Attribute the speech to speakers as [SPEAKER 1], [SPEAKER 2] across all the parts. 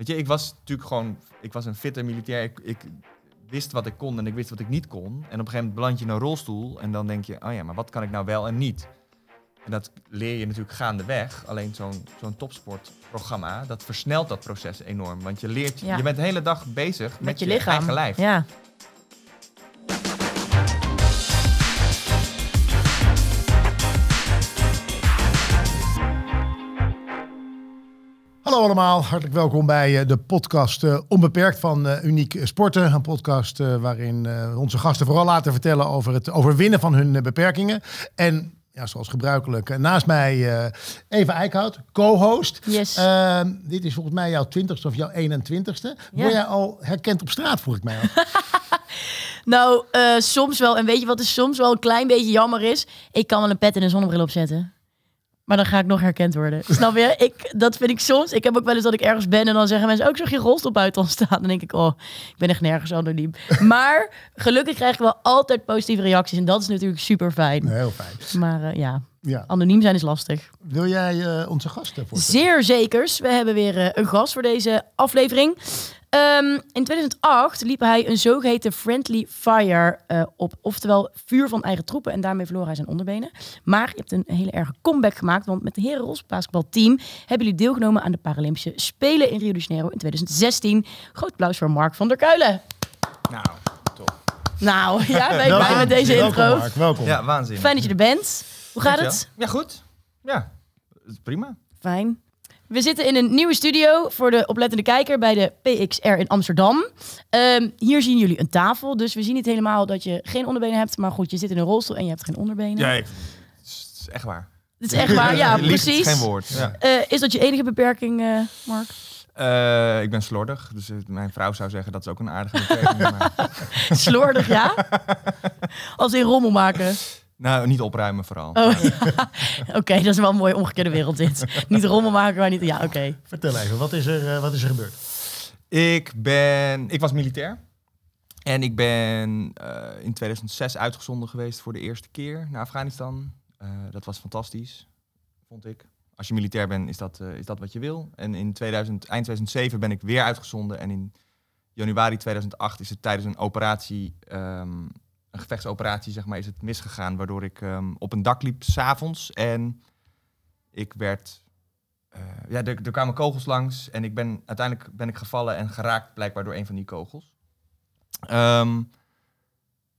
[SPEAKER 1] Weet je, ik was natuurlijk gewoon, ik was een fitte militair. Ik, ik wist wat ik kon en ik wist wat ik niet kon. En op een gegeven moment beland je in een rolstoel en dan denk je, oh ja, maar wat kan ik nou wel en niet? En dat leer je natuurlijk gaandeweg. Alleen zo'n zo'n topsportprogramma, dat versnelt dat proces enorm. Want je leert,
[SPEAKER 2] Ja.
[SPEAKER 1] je bent de hele dag bezig met,
[SPEAKER 2] Met je lichaam.
[SPEAKER 1] eigen lijf.
[SPEAKER 2] Ja.
[SPEAKER 3] Hallo allemaal, hartelijk welkom bij eh, de podcast eh, Onbeperkt van eh, Uniek Sporten. Een podcast waarin onze gasten vooral laten vertellen over het overwinnen van hun beperkingen. En ja, zoals gebruikelijk, naast mij Eva Eickhout, co-host.
[SPEAKER 2] Yes.
[SPEAKER 3] Eh, dit is volgens mij jouw twintigste of jouw 21ste. Word jij al herkend op straat, vroeg ik mij af.
[SPEAKER 2] Nou, soms wel. En weet je wat er soms wel een klein beetje jammer is? Ik kan wel een pet en een zonnebril opzetten. Maar dan ga ik nog herkend worden. Snap je? Ik, dat vind ik soms. Ik heb ook wel eens dat ik ergens ben en dan zeggen mensen... ook zag je rolstop uit dan staan. Dan denk ik, oh, ik ben echt nergens anoniem. Maar gelukkig krijg ik wel altijd positieve reacties. En dat is natuurlijk super fijn.
[SPEAKER 3] Heel fijn.
[SPEAKER 2] Maar eh, ja,
[SPEAKER 3] Ja.
[SPEAKER 2] anoniem zijn is lastig.
[SPEAKER 3] Wil jij eh, onze gasten voorstellen?
[SPEAKER 2] Zeer zekers. We hebben weer eh, een gast voor deze aflevering. Ehm, in 2008 liep hij een zogeheten friendly fire eh, op, oftewel vuur van eigen troepen. En daarmee verloor hij zijn onderbenen. Maar je hebt een hele erge comeback gemaakt, want met het heren rolbasketbalteam hebben jullie deelgenomen aan de Paralympische Spelen in Rio de Janeiro in 2016. Groot applaus voor Mark van der Kuilen.
[SPEAKER 1] Nou, top.
[SPEAKER 2] Nou, ja, ben je
[SPEAKER 3] Welkom.
[SPEAKER 2] blij met deze
[SPEAKER 3] welkom,
[SPEAKER 2] intro?
[SPEAKER 3] Mark, welkom.
[SPEAKER 1] Ja, waanzin.
[SPEAKER 2] Fijn dat je er bent. Hoe gaat het?
[SPEAKER 1] Ja, goed. Ja, prima.
[SPEAKER 2] Fijn. We zitten in een nieuwe studio voor de oplettende kijker bij de PXR in Amsterdam. Ehm, hier zien jullie een tafel, dus we zien niet helemaal dat je geen onderbenen hebt. Maar goed, je zit in een rolstoel en je hebt geen onderbenen.
[SPEAKER 1] Ja, het is het echt waar.
[SPEAKER 2] Dat is echt waar, ja, precies.
[SPEAKER 1] geen woord. Ja.
[SPEAKER 2] Eh, is dat je enige beperking, eh, Mark?
[SPEAKER 1] Eh, ik ben slordig, dus mijn vrouw zou zeggen dat is ook een aardige beperking. maar,
[SPEAKER 2] Slordig, ja? Als in rommel maken.
[SPEAKER 1] Nou, niet opruimen vooral.
[SPEAKER 2] Oh, ja. Oké, dat is wel een mooie omgekeerde wereld dit. niet rommel maken, maar niet... Ja, oké.
[SPEAKER 3] Vertel even, wat is er, eh, wat is er gebeurd?
[SPEAKER 1] Ik ben, ik was militair. En ik ben eh, in 2006 uitgezonden geweest voor de eerste keer naar Afghanistan. Eh, dat was fantastisch, vond ik. Als je militair bent, is dat, eh, is dat wat je wil. En in 2000, eind 2007 ben ik weer uitgezonden. En in januari 2008 is het tijdens een operatie, ehm, een gevechtsoperatie, zeg maar, is het misgegaan. Waardoor ik ehm, op een dak liep s'avonds. En ik werd eh, ja, er, kwamen kogels langs en ik ben, uiteindelijk ben ik gevallen en geraakt blijkbaar door een van die kogels. Ehm,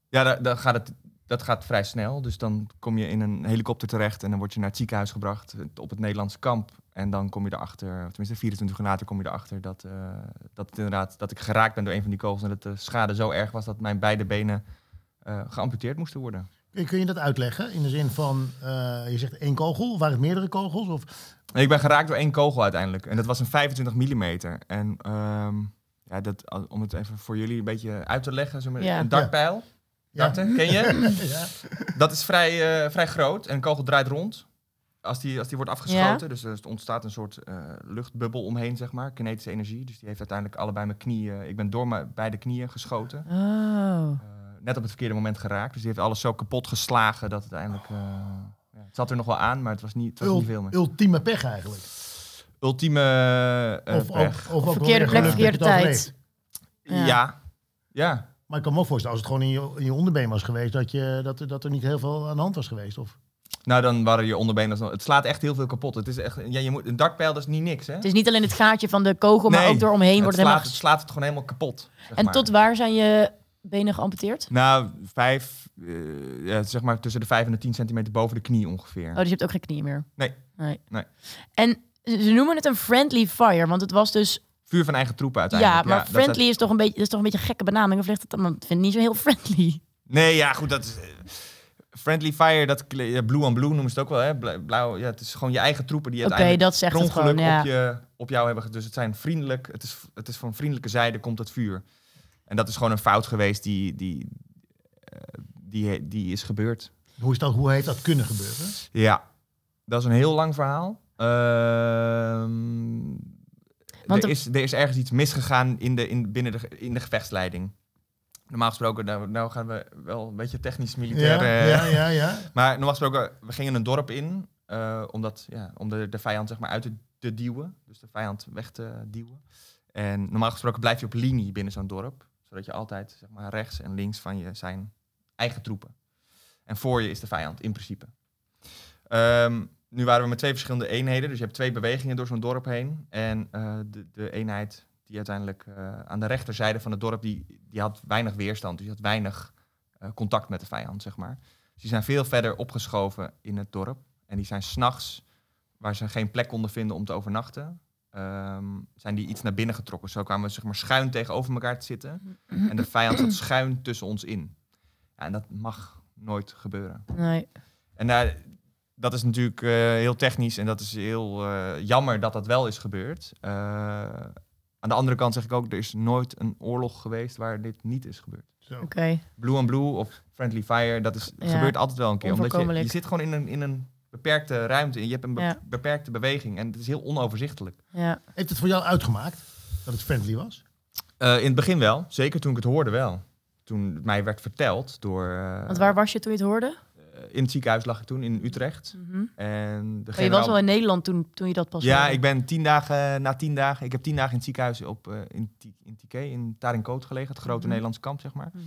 [SPEAKER 1] ja, da- dan gaat het, dat gaat vrij snel. Dus dan kom je in een helikopter terecht en dan word je naar het ziekenhuis gebracht op het Nederlandse kamp. En dan kom je erachter, tenminste 24 uur later kom je erachter dat, eh, dat, inderdaad, dat ik geraakt ben door een van die kogels. En dat de schade zo erg was dat mijn beide benen geamputeerd moesten worden.
[SPEAKER 3] Kun je dat uitleggen? In de zin van, eh, je zegt één kogel, waren het meerdere kogels? Of
[SPEAKER 1] Nee, Ik ben geraakt door één kogel uiteindelijk. En dat was een 25 mm. En ehm, ja, dat, om het even voor jullie een beetje uit te leggen. Zeg maar,
[SPEAKER 2] Ja.
[SPEAKER 1] Een dartpijl.
[SPEAKER 3] Ja.
[SPEAKER 1] Darten, ken je?
[SPEAKER 3] ja.
[SPEAKER 1] Dat is vrij, eh, vrij groot. En een kogel draait rond. Als die, als die wordt afgeschoten. Dus er ontstaat een soort eh, luchtbubbel omheen, zeg maar. Kinetische energie. Dus die heeft uiteindelijk allebei mijn knieën... Ik ben door mijn beide knieën geschoten.
[SPEAKER 2] Oh.
[SPEAKER 1] Eh, net op het verkeerde moment geraakt. Dus die heeft alles zo kapot geslagen dat het uiteindelijk... eh, ja, het zat er nog wel aan, maar het was niet, het was
[SPEAKER 3] Ul-
[SPEAKER 1] niet veel meer.
[SPEAKER 3] ultieme pech eigenlijk.
[SPEAKER 1] Ultieme eh,
[SPEAKER 3] Of,
[SPEAKER 1] pech.
[SPEAKER 3] of, of
[SPEAKER 2] Verkeerde plek, verkeerde tijd. Ja.
[SPEAKER 1] Ja. ja.
[SPEAKER 3] Maar ik kan me ook voorstellen, als het gewoon in je, in je onderbeen was geweest, dat, je, dat, er- dat er niet heel veel aan de hand was geweest. Of?
[SPEAKER 1] Nou, dan waren je onderbenen... Het slaat echt heel veel kapot. Het is echt... Ja, je moet, een dartpijl dat is niet niks, hè?
[SPEAKER 2] Het is niet alleen het gaatje van de kogel, maar ook door omheen
[SPEAKER 1] het
[SPEAKER 2] wordt het
[SPEAKER 1] slaat,
[SPEAKER 2] helemaal...
[SPEAKER 1] het slaat het gewoon helemaal kapot. zeg
[SPEAKER 2] En
[SPEAKER 1] maar.
[SPEAKER 2] tot waar zijn je benen geamputeerd?
[SPEAKER 1] Nou, vijf... eh, ja, zeg maar tussen de vijf en de tien centimeter boven de knie ongeveer.
[SPEAKER 2] Oh, dus je hebt ook geen knieën meer?
[SPEAKER 1] Nee.
[SPEAKER 2] Nee.
[SPEAKER 1] Nee.
[SPEAKER 2] En ze noemen het een friendly fire, want het was dus...
[SPEAKER 1] Vuur van eigen troepen
[SPEAKER 2] Ja,
[SPEAKER 1] uiteindelijk.
[SPEAKER 2] maar
[SPEAKER 1] dat is
[SPEAKER 2] friendly is toch, een beetje, dat is toch een beetje een gekke benaming? Of ligt het dan? Ik vind het niet zo heel friendly.
[SPEAKER 1] Nee, ja, goed, dat is... eh, Friendly fire, dat ja, blue on blue noemen ze het ook wel, hè? Bla- Blauw, ja, het is gewoon je eigen troepen die uiteindelijk
[SPEAKER 2] dat zegt het gewoon, ja.
[SPEAKER 1] op, je, op jou hebben. Dus het zijn vriendelijk, het is, het is van vriendelijke zijde komt het vuur. En dat is gewoon een fout geweest die, die, eh, die, die is gebeurd.
[SPEAKER 3] Hoe, is dat, hoe heeft dat kunnen gebeuren?
[SPEAKER 1] Ja, dat is een heel lang verhaal. Ehm,
[SPEAKER 2] Want
[SPEAKER 1] er,
[SPEAKER 2] er-
[SPEAKER 1] is, er is ergens iets misgegaan in de, in, binnen de, in de gevechtsleiding. Normaal gesproken, nou, nou gaan we wel een beetje technisch militair.
[SPEAKER 3] Ja,
[SPEAKER 1] eh,
[SPEAKER 3] ja, ja, ja.
[SPEAKER 1] Maar normaal gesproken, we gingen een dorp in eh, omdat, ja, om de, de vijand zeg maar, uit te, te duwen. Dus de vijand weg te duwen. En normaal gesproken blijf je op linie binnen zo'n dorp. Zodat je altijd zeg maar, rechts en links van je zijn eigen troepen. En voor je is de vijand, in principe. Ehm, nu waren we met twee verschillende eenheden. Dus je hebt twee bewegingen door zo'n dorp heen. En eh, de, de eenheid die uiteindelijk eh, aan de rechterzijde van het dorp... Die, die had weinig weerstand. Dus die had weinig eh, contact met de vijand, zeg maar. Dus die zijn veel verder opgeschoven in het dorp. En die zijn s'nachts, waar ze geen plek konden vinden om te overnachten... ehm, zijn die iets naar binnen getrokken. Zo kwamen we zeg maar, schuin tegenover elkaar te zitten. En de vijand zat schuin tussen ons in. Ja, en dat mag nooit gebeuren.
[SPEAKER 2] Nee.
[SPEAKER 1] En daar, dat is natuurlijk eh, heel technisch en dat is heel eh, jammer dat dat wel is gebeurd. Eh, aan de andere kant zeg ik ook, er is nooit een oorlog geweest waar dit niet is gebeurd.
[SPEAKER 3] Zo.
[SPEAKER 2] Oké.
[SPEAKER 1] Blue and Blue of Friendly Fire, dat is,
[SPEAKER 2] Ja,
[SPEAKER 1] gebeurt altijd wel een keer. Omdat je, je zit gewoon in een, in een beperkte ruimte en je hebt een be-
[SPEAKER 2] Ja.
[SPEAKER 1] beperkte beweging en het is heel onoverzichtelijk.
[SPEAKER 2] Ja.
[SPEAKER 3] Heeft het voor jou uitgemaakt dat het friendly was?
[SPEAKER 1] Eh, in het begin wel, zeker toen ik het hoorde wel. Toen het mij werd verteld door... eh,
[SPEAKER 2] Want waar was je toen je het hoorde?
[SPEAKER 1] eh, in het ziekenhuis lag ik toen, in Utrecht.
[SPEAKER 2] Mhm.
[SPEAKER 1] En de
[SPEAKER 2] Maar je was wel in Nederland toen, toen je dat pas
[SPEAKER 1] Ja,
[SPEAKER 2] hoorde.
[SPEAKER 1] ik ben tien dagen, na tien dagen, ik heb tien dagen in het ziekenhuis op, eh, in, in Tiké, in Tarinkoot gelegen, het grote
[SPEAKER 2] Mhm.
[SPEAKER 1] Nederlandse kamp, zeg maar.
[SPEAKER 2] Mhm.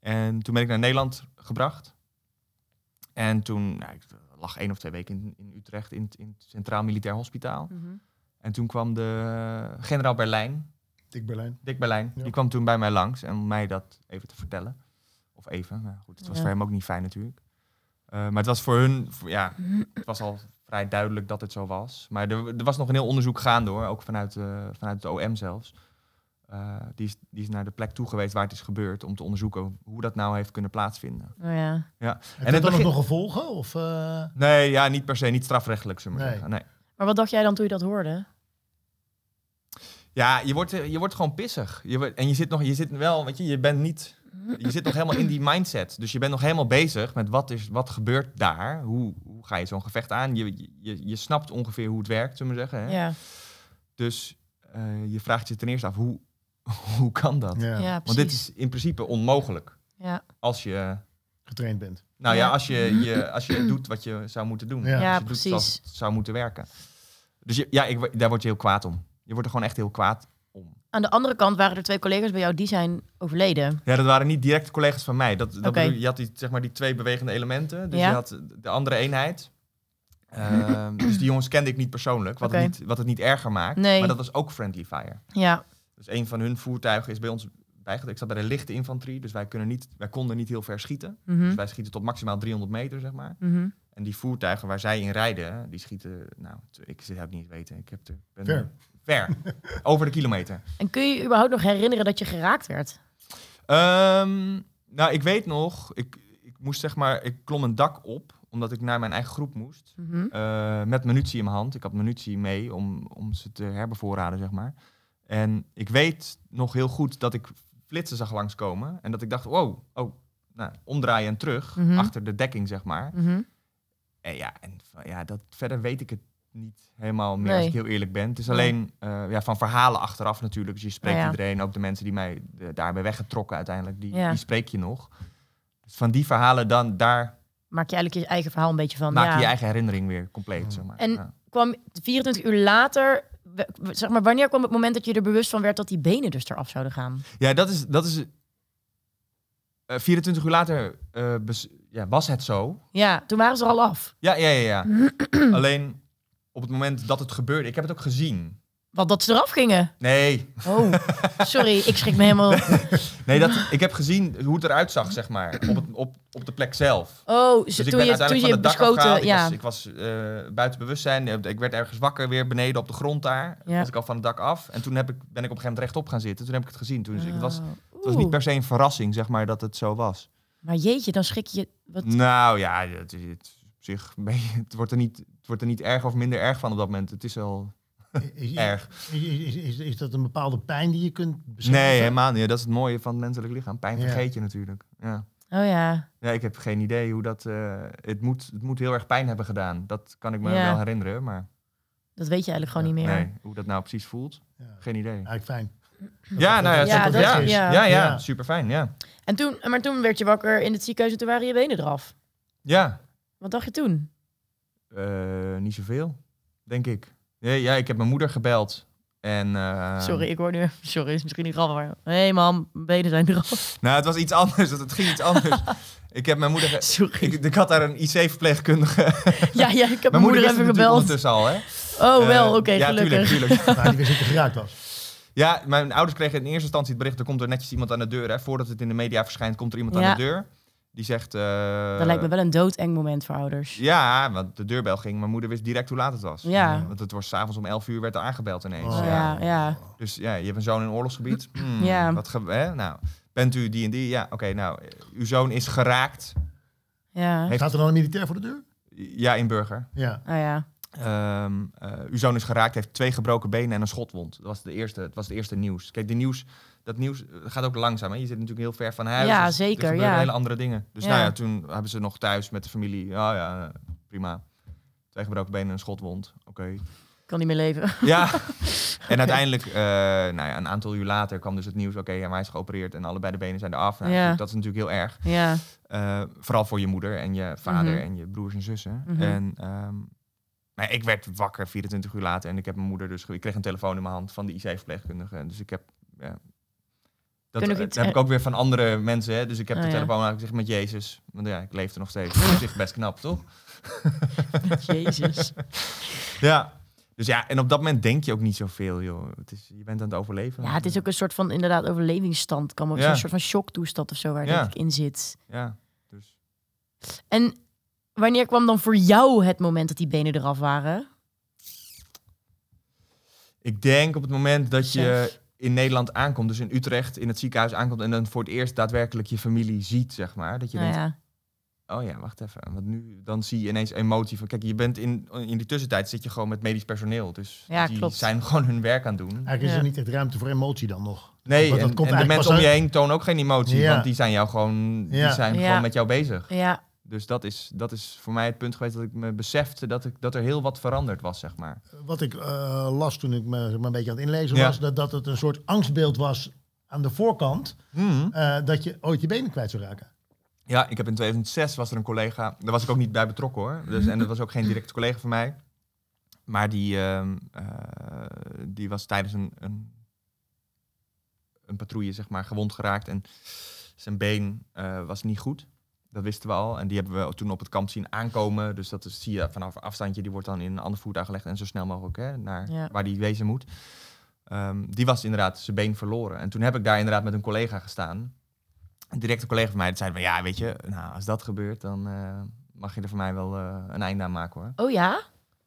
[SPEAKER 1] En toen ben ik naar Nederland gebracht. En toen, nou, ik lag één of twee weken in, in Utrecht, in, het- in het Centraal Militair Hospitaal.
[SPEAKER 2] Mhm.
[SPEAKER 1] En toen kwam de generaal Berlijn,
[SPEAKER 3] Dick Berlijn.
[SPEAKER 1] Dick Berlijn,
[SPEAKER 3] Ja.
[SPEAKER 1] die kwam toen bij mij langs en om mij dat even te vertellen. Of even, nou goed, het was
[SPEAKER 2] Ja.
[SPEAKER 1] voor hem ook niet fijn natuurlijk. Eh, maar het was voor hun, voor- ja, het was al vrij duidelijk dat het zo was. Maar er, er was nog een heel onderzoek gaande hoor, ook vanuit, eh, vanuit het OM zelfs. Eh, die, is, die is naar de plek toe geweest waar het is gebeurd om te onderzoeken hoe dat nou heeft kunnen plaatsvinden.
[SPEAKER 2] Oh ja.
[SPEAKER 3] Heeft
[SPEAKER 1] het
[SPEAKER 3] dat dan
[SPEAKER 1] begin-
[SPEAKER 3] nog gevolgen? Of, eh,
[SPEAKER 1] Nee, ja, niet per se, niet strafrechtelijk, zullen we maar
[SPEAKER 3] Nee.
[SPEAKER 1] zeggen. Nee.
[SPEAKER 2] Maar wat dacht jij dan toen je dat hoorde?
[SPEAKER 1] Ja, je wordt, eh, je wordt gewoon pissig. Je en je zit nog, je zit wel, weet je, je bent niet, je zit nog helemaal in die mindset. Dus je bent nog helemaal bezig met wat, is, wat gebeurt daar? Hoe, hoe ga je zo'n gevecht aan? Je, je, je snapt ongeveer hoe het werkt, zullen we zeggen. Hè?
[SPEAKER 2] Ja,
[SPEAKER 1] Dus eh, je vraagt je ten eerste af, hoe, hoe kan dat?
[SPEAKER 3] ja,
[SPEAKER 2] ja,
[SPEAKER 1] Want dit is in principe onmogelijk.
[SPEAKER 2] Ja,
[SPEAKER 1] Als je,
[SPEAKER 3] getraind bent.
[SPEAKER 1] nou ja,
[SPEAKER 2] Ja.
[SPEAKER 1] als je, je, als je doet wat je zou moeten doen.
[SPEAKER 3] Ja.
[SPEAKER 1] Als
[SPEAKER 2] Ja,
[SPEAKER 1] je doet
[SPEAKER 2] precies.
[SPEAKER 1] het zou moeten werken. Dus je, ja, ik, daar word je heel kwaad om. Je wordt er gewoon echt heel kwaad om.
[SPEAKER 2] Aan de andere kant waren er twee collega's bij jou die zijn overleden.
[SPEAKER 1] Ja, dat waren niet direct collega's van mij. Dat, dat bedoel, je had die, zeg maar, die twee bewegende elementen. Dus
[SPEAKER 2] Ja.
[SPEAKER 1] je had de andere eenheid. Ehm, dus die jongens kende ik niet persoonlijk, wat, het, niet, wat het niet erger maakt.
[SPEAKER 2] Nee.
[SPEAKER 1] Maar dat was ook Friendly Fire.
[SPEAKER 2] Ja,
[SPEAKER 1] Dus een van hun voertuigen is bij ons bijgedragen. Ik zat bij de lichte infanterie, dus wij, kunnen niet, wij konden niet heel ver schieten.
[SPEAKER 2] mhm,
[SPEAKER 1] Dus wij schieten tot maximaal 300 meter, zeg maar.
[SPEAKER 2] mhm.
[SPEAKER 1] En die voertuigen waar zij in rijden, die schieten... Nou, ik zou het niet weten. Ik heb de, ben
[SPEAKER 3] Ver.
[SPEAKER 1] ver. Over de kilometer.
[SPEAKER 2] En kun je je überhaupt nog herinneren dat je geraakt werd?
[SPEAKER 1] Ehm, nou, ik weet nog, ik, ik moest zeg maar, ik klom een dak op, omdat ik naar mijn eigen groep moest.
[SPEAKER 2] Mhm.
[SPEAKER 1] eh, met munitie in mijn hand. Ik had munitie mee om, om ze te herbevoorraden, zeg maar. En ik weet nog heel goed dat ik flitsen zag langskomen. En dat ik dacht, wow, oh, nou, omdraaien en terug,
[SPEAKER 2] Mhm.
[SPEAKER 1] achter de dekking, zeg maar.
[SPEAKER 2] Mhm.
[SPEAKER 1] En ja, en ja dat, verder weet ik het niet helemaal meer,
[SPEAKER 2] Nee.
[SPEAKER 1] als ik heel eerlijk ben. Het is alleen eh, ja, van verhalen achteraf natuurlijk. Dus je spreekt
[SPEAKER 2] Ja, ja.
[SPEAKER 1] iedereen, ook de mensen die mij daarbij weggetrokken uiteindelijk, die,
[SPEAKER 2] Ja.
[SPEAKER 1] die spreek je nog. Dus van die verhalen, dan, daar
[SPEAKER 2] Maak je eigenlijk je eigen verhaal een beetje van.
[SPEAKER 1] maak
[SPEAKER 2] ja.
[SPEAKER 1] je je eigen herinnering weer compleet. Zeg maar.
[SPEAKER 2] En- kwam 24 uur later, zeg maar, wanneer kwam het moment dat je er bewust van werd dat die benen dus eraf zouden gaan?
[SPEAKER 1] Ja, dat is. Dat is eh, 24 uur later eh, ja, was het zo.
[SPEAKER 2] Ja, toen waren ze er al af.
[SPEAKER 1] Ja, ja, ja. ja. Alleen op het moment dat het gebeurde, ik heb het ook gezien.
[SPEAKER 2] Want dat ze eraf gingen.
[SPEAKER 1] Nee,
[SPEAKER 2] Oh, sorry, ik schrik me helemaal.
[SPEAKER 1] nee dat, ik heb gezien hoe het eruit zag, zeg maar, op, het, op, op de plek zelf.
[SPEAKER 2] Oh,
[SPEAKER 1] Dus
[SPEAKER 2] toen je, toen je
[SPEAKER 1] van het dak
[SPEAKER 2] beschoten.
[SPEAKER 1] afgehaald. Ik
[SPEAKER 2] Ja.
[SPEAKER 1] was, ik was eh, buiten bewustzijn. Ik werd ergens wakker weer beneden op de grond daar.
[SPEAKER 2] Ja.
[SPEAKER 1] Was ik al van het dak af. En toen heb ik, ben ik op een gegeven moment rechtop gaan zitten. Toen heb ik het gezien. Toen, dus het, was,
[SPEAKER 2] Oh,
[SPEAKER 1] het was
[SPEAKER 2] oeh.
[SPEAKER 1] niet per se een verrassing, zeg maar, dat het zo was.
[SPEAKER 2] Maar jeetje, dan schrik je. Wat...
[SPEAKER 1] Nou ja, het, is- het, zich, het, wordt er niet, het wordt er niet erger of minder erg van op dat moment. Het is wel
[SPEAKER 3] Is, is,
[SPEAKER 1] erg.
[SPEAKER 3] is, is, is, dat een bepaalde pijn die je kunt beschrijven?
[SPEAKER 1] Nee, helemaal niet. Dat is het mooie van het menselijk lichaam. Pijn
[SPEAKER 3] Ja.
[SPEAKER 1] vergeet je natuurlijk. Ja.
[SPEAKER 2] Oh ja.
[SPEAKER 1] ja, ik heb geen idee hoe dat... eh, het, moet, het moet heel erg pijn hebben gedaan. Dat kan ik me
[SPEAKER 2] Ja.
[SPEAKER 1] wel herinneren, maar...
[SPEAKER 2] Dat weet je eigenlijk gewoon niet meer.
[SPEAKER 1] Nee, hoe dat nou precies voelt,
[SPEAKER 3] Ja,
[SPEAKER 1] geen idee.
[SPEAKER 3] eigenlijk fijn.
[SPEAKER 1] Ja, nou ja,
[SPEAKER 2] Ja, dat-
[SPEAKER 1] ja,
[SPEAKER 3] is.
[SPEAKER 1] ja,
[SPEAKER 2] ja.
[SPEAKER 1] super fijn, ja.
[SPEAKER 2] En toen, maar toen werd je wakker in het ziekenhuis en toen waren je benen eraf.
[SPEAKER 1] Ja,
[SPEAKER 2] Wat dacht je toen?
[SPEAKER 1] eh, niet zoveel, denk ik. Ja, ja, ik heb mijn moeder gebeld En, eh,
[SPEAKER 2] Sorry, ik hoor nu... Sorry, is misschien niet grappig, maar... Hé hey mam, mijn benen zijn eraf.
[SPEAKER 1] Nou, het was iets anders. Het ging iets anders. ik heb mijn moeder... ge-
[SPEAKER 2] Sorry.
[SPEAKER 1] Ik, ik had daar een IC-verpleegkundige.
[SPEAKER 2] Ja, ja, ik heb mijn, moeder even gebeld.
[SPEAKER 1] ondertussen al, hè?
[SPEAKER 2] Oh, wel,
[SPEAKER 1] Eh,
[SPEAKER 2] oké,
[SPEAKER 1] ja,
[SPEAKER 2] gelukkig.
[SPEAKER 1] tuurlijk, tuurlijk.
[SPEAKER 3] Nou, die wist dat je geraakt was.
[SPEAKER 1] Ja, mijn ouders kregen in eerste instantie het bericht... er komt er netjes iemand aan de deur. Hè. Voordat het in de media verschijnt, komt er iemand
[SPEAKER 2] Ja.
[SPEAKER 1] aan de deur. Die zegt... eh,
[SPEAKER 2] Dat lijkt me wel een doodeng moment voor ouders.
[SPEAKER 1] Ja, want de deurbel ging. Mijn moeder wist direct hoe laat het was.
[SPEAKER 2] Ja.
[SPEAKER 1] Want het was s'avonds om 11 uur werd er aangebeld ineens.
[SPEAKER 3] Oh.
[SPEAKER 1] Ja.
[SPEAKER 2] ja, ja.
[SPEAKER 1] Dus ja, je hebt een zoon in oorlogsgebied. Hmm,
[SPEAKER 2] Ja.
[SPEAKER 1] Wat ge- hè? Nou, bent u die en die? Ja, oké. nou, uw zoon is geraakt.
[SPEAKER 2] Ja,
[SPEAKER 1] Heeft-
[SPEAKER 3] Staat er dan een militair voor de deur?
[SPEAKER 1] Ja, in Burger.
[SPEAKER 3] Ja.
[SPEAKER 2] oh ja.
[SPEAKER 1] Uw zoon is geraakt, heeft twee gebroken benen en een schotwond. Dat was, de eerste, het was het eerste nieuws. Kijk, die nieuws, dat nieuws eh, gaat ook langzaam. Hè? Je zit natuurlijk heel ver van huis.
[SPEAKER 2] Ja,
[SPEAKER 1] dus er
[SPEAKER 2] zeker, ja.
[SPEAKER 1] hele andere dingen. Dus
[SPEAKER 2] Ja.
[SPEAKER 1] nou ja, toen hebben ze nog thuis met de familie. Ja, ja, prima. Twee gebroken benen en een schotwond. Oké.
[SPEAKER 2] Kan niet meer leven.
[SPEAKER 1] Ja. En uiteindelijk, eh, nou ja, een aantal uur later kwam dus het nieuws. Oké, ja, hij is geopereerd en allebei de benen zijn eraf. Nou,
[SPEAKER 2] Ja.
[SPEAKER 1] dat is natuurlijk heel erg.
[SPEAKER 2] Ja,
[SPEAKER 1] vooral voor je moeder en je vader
[SPEAKER 2] Mhm.
[SPEAKER 1] en je broers en zussen.
[SPEAKER 2] Mhm.
[SPEAKER 1] En ehm, nou, ik werd wakker 24 uur later en ik heb mijn moeder dus... Ik kreeg een telefoon in mijn hand van de IC-verpleegkundige. Dus ik heb... Ja, dat heb ik ook weer van andere mensen. Hè? Dus ik heb
[SPEAKER 2] Oh,
[SPEAKER 1] de telefoon eigenlijk gezegd met Jezus. Want ja, ik leefde nog steeds. Dat is best knap, toch?
[SPEAKER 2] jezus.
[SPEAKER 1] Ja. Dus ja, en op dat moment denk je ook niet zoveel, joh. Het is, je bent aan het overleven.
[SPEAKER 2] Ja, het is ook een soort van inderdaad overlevingsstand. Kan
[SPEAKER 1] Ja.
[SPEAKER 2] een soort van shocktoestand of zo waar
[SPEAKER 1] Ja.
[SPEAKER 2] ik in zit.
[SPEAKER 1] Ja, dus...
[SPEAKER 2] En wanneer kwam dan voor jou het moment dat die benen eraf waren?
[SPEAKER 1] Ik denk op het moment dat je in Nederland aankomt, dus in Utrecht in het ziekenhuis aankomt en dan voor het eerst daadwerkelijk je familie ziet, zeg maar. Dat je
[SPEAKER 2] Nou
[SPEAKER 1] denkt,
[SPEAKER 2] ja.
[SPEAKER 1] oh ja, wacht even. Want nu, dan zie je ineens emotie van, kijk, je bent in, in die tussentijd zit je gewoon met medisch personeel. Dus
[SPEAKER 2] Ja,
[SPEAKER 1] die
[SPEAKER 2] klopt.
[SPEAKER 1] zijn gewoon hun werk aan het doen.
[SPEAKER 3] Eigenlijk is
[SPEAKER 2] Ja.
[SPEAKER 3] er niet echt ruimte voor emotie dan nog.
[SPEAKER 1] Nee,
[SPEAKER 3] Want
[SPEAKER 1] en,
[SPEAKER 3] dat komt
[SPEAKER 1] en de mensen om je heen tonen ook geen emotie,
[SPEAKER 3] Ja.
[SPEAKER 1] want die zijn jou gewoon, die zijn
[SPEAKER 2] Ja.
[SPEAKER 1] gewoon met jou bezig.
[SPEAKER 2] Ja,
[SPEAKER 1] Dus dat is, dat is voor mij het punt geweest dat ik me besefte dat, ik, dat er heel wat veranderd was, zeg maar.
[SPEAKER 3] Wat ik eh, las toen ik me zeg maar, een beetje aan het inlezen
[SPEAKER 1] Ja.
[SPEAKER 3] was, dat, dat het een soort angstbeeld was aan de voorkant, eh, dat je ooit je benen kwijt zou raken.
[SPEAKER 1] Ja, ik heb in 2006 was er een collega, daar was ik ook niet bij betrokken hoor. Dus, en dat was ook geen directe collega van mij. Maar die, ehm, eh, die was tijdens een, een, een patrouille zeg maar gewond geraakt en zijn been eh, was niet goed. Dat wisten we al. En die hebben we toen op het kamp zien aankomen. Dus dat is, zie je vanaf afstandje. Die wordt dan in een ander voertuig gelegd en zo snel mogelijk hè, naar
[SPEAKER 2] Ja.
[SPEAKER 1] waar die wezen moet. Ehm, die was inderdaad zijn been verloren. En toen heb ik daar inderdaad met een collega gestaan. Een directe collega van mij, die zei van ja, weet je, nou, als dat gebeurt, dan eh, mag je er voor mij wel eh, een einde aan maken hoor.
[SPEAKER 2] oh ja?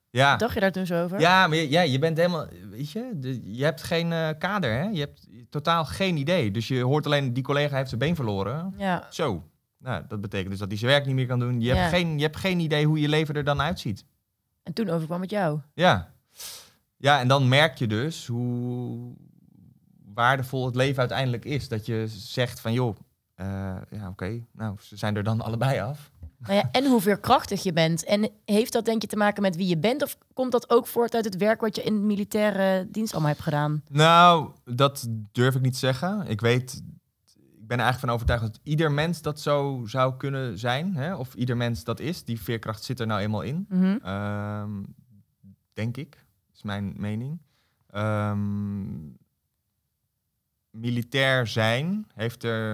[SPEAKER 1] Ja,
[SPEAKER 2] Dacht je daar toen zo over?
[SPEAKER 1] ja maar je, ja, je bent helemaal, weet je, de- je hebt geen eh, kader, hè? Je hebt totaal geen idee. Dus je hoort alleen, die collega heeft zijn been verloren.
[SPEAKER 2] Ja.
[SPEAKER 1] Zo. Nou, dat betekent dus dat hij zijn werk niet meer kan doen. Je, hebt, geen, je hebt geen idee hoe je leven er dan uitziet.
[SPEAKER 2] En toen overkwam het jou.
[SPEAKER 1] Ja. Ja, en dan merk je dus hoe waardevol het leven uiteindelijk is. Dat je zegt van, joh, eh, ja, oké, nou, ze zijn er dan allebei af.
[SPEAKER 2] Nou ja, en hoe veerkrachtig je bent. En heeft dat denk je te maken met wie je bent? Of komt dat ook voort uit het werk wat je in de militaire dienst allemaal hebt gedaan?
[SPEAKER 1] Nou, dat durf ik niet te zeggen. Ik weet, ben er eigenlijk van overtuigd dat ieder mens dat zo zou kunnen zijn. Hè? Of ieder mens dat is. Die veerkracht zit er nou eenmaal in.
[SPEAKER 2] Mhm.
[SPEAKER 1] Ehm, denk ik, is mijn mening. Ehm, militair zijn heeft er.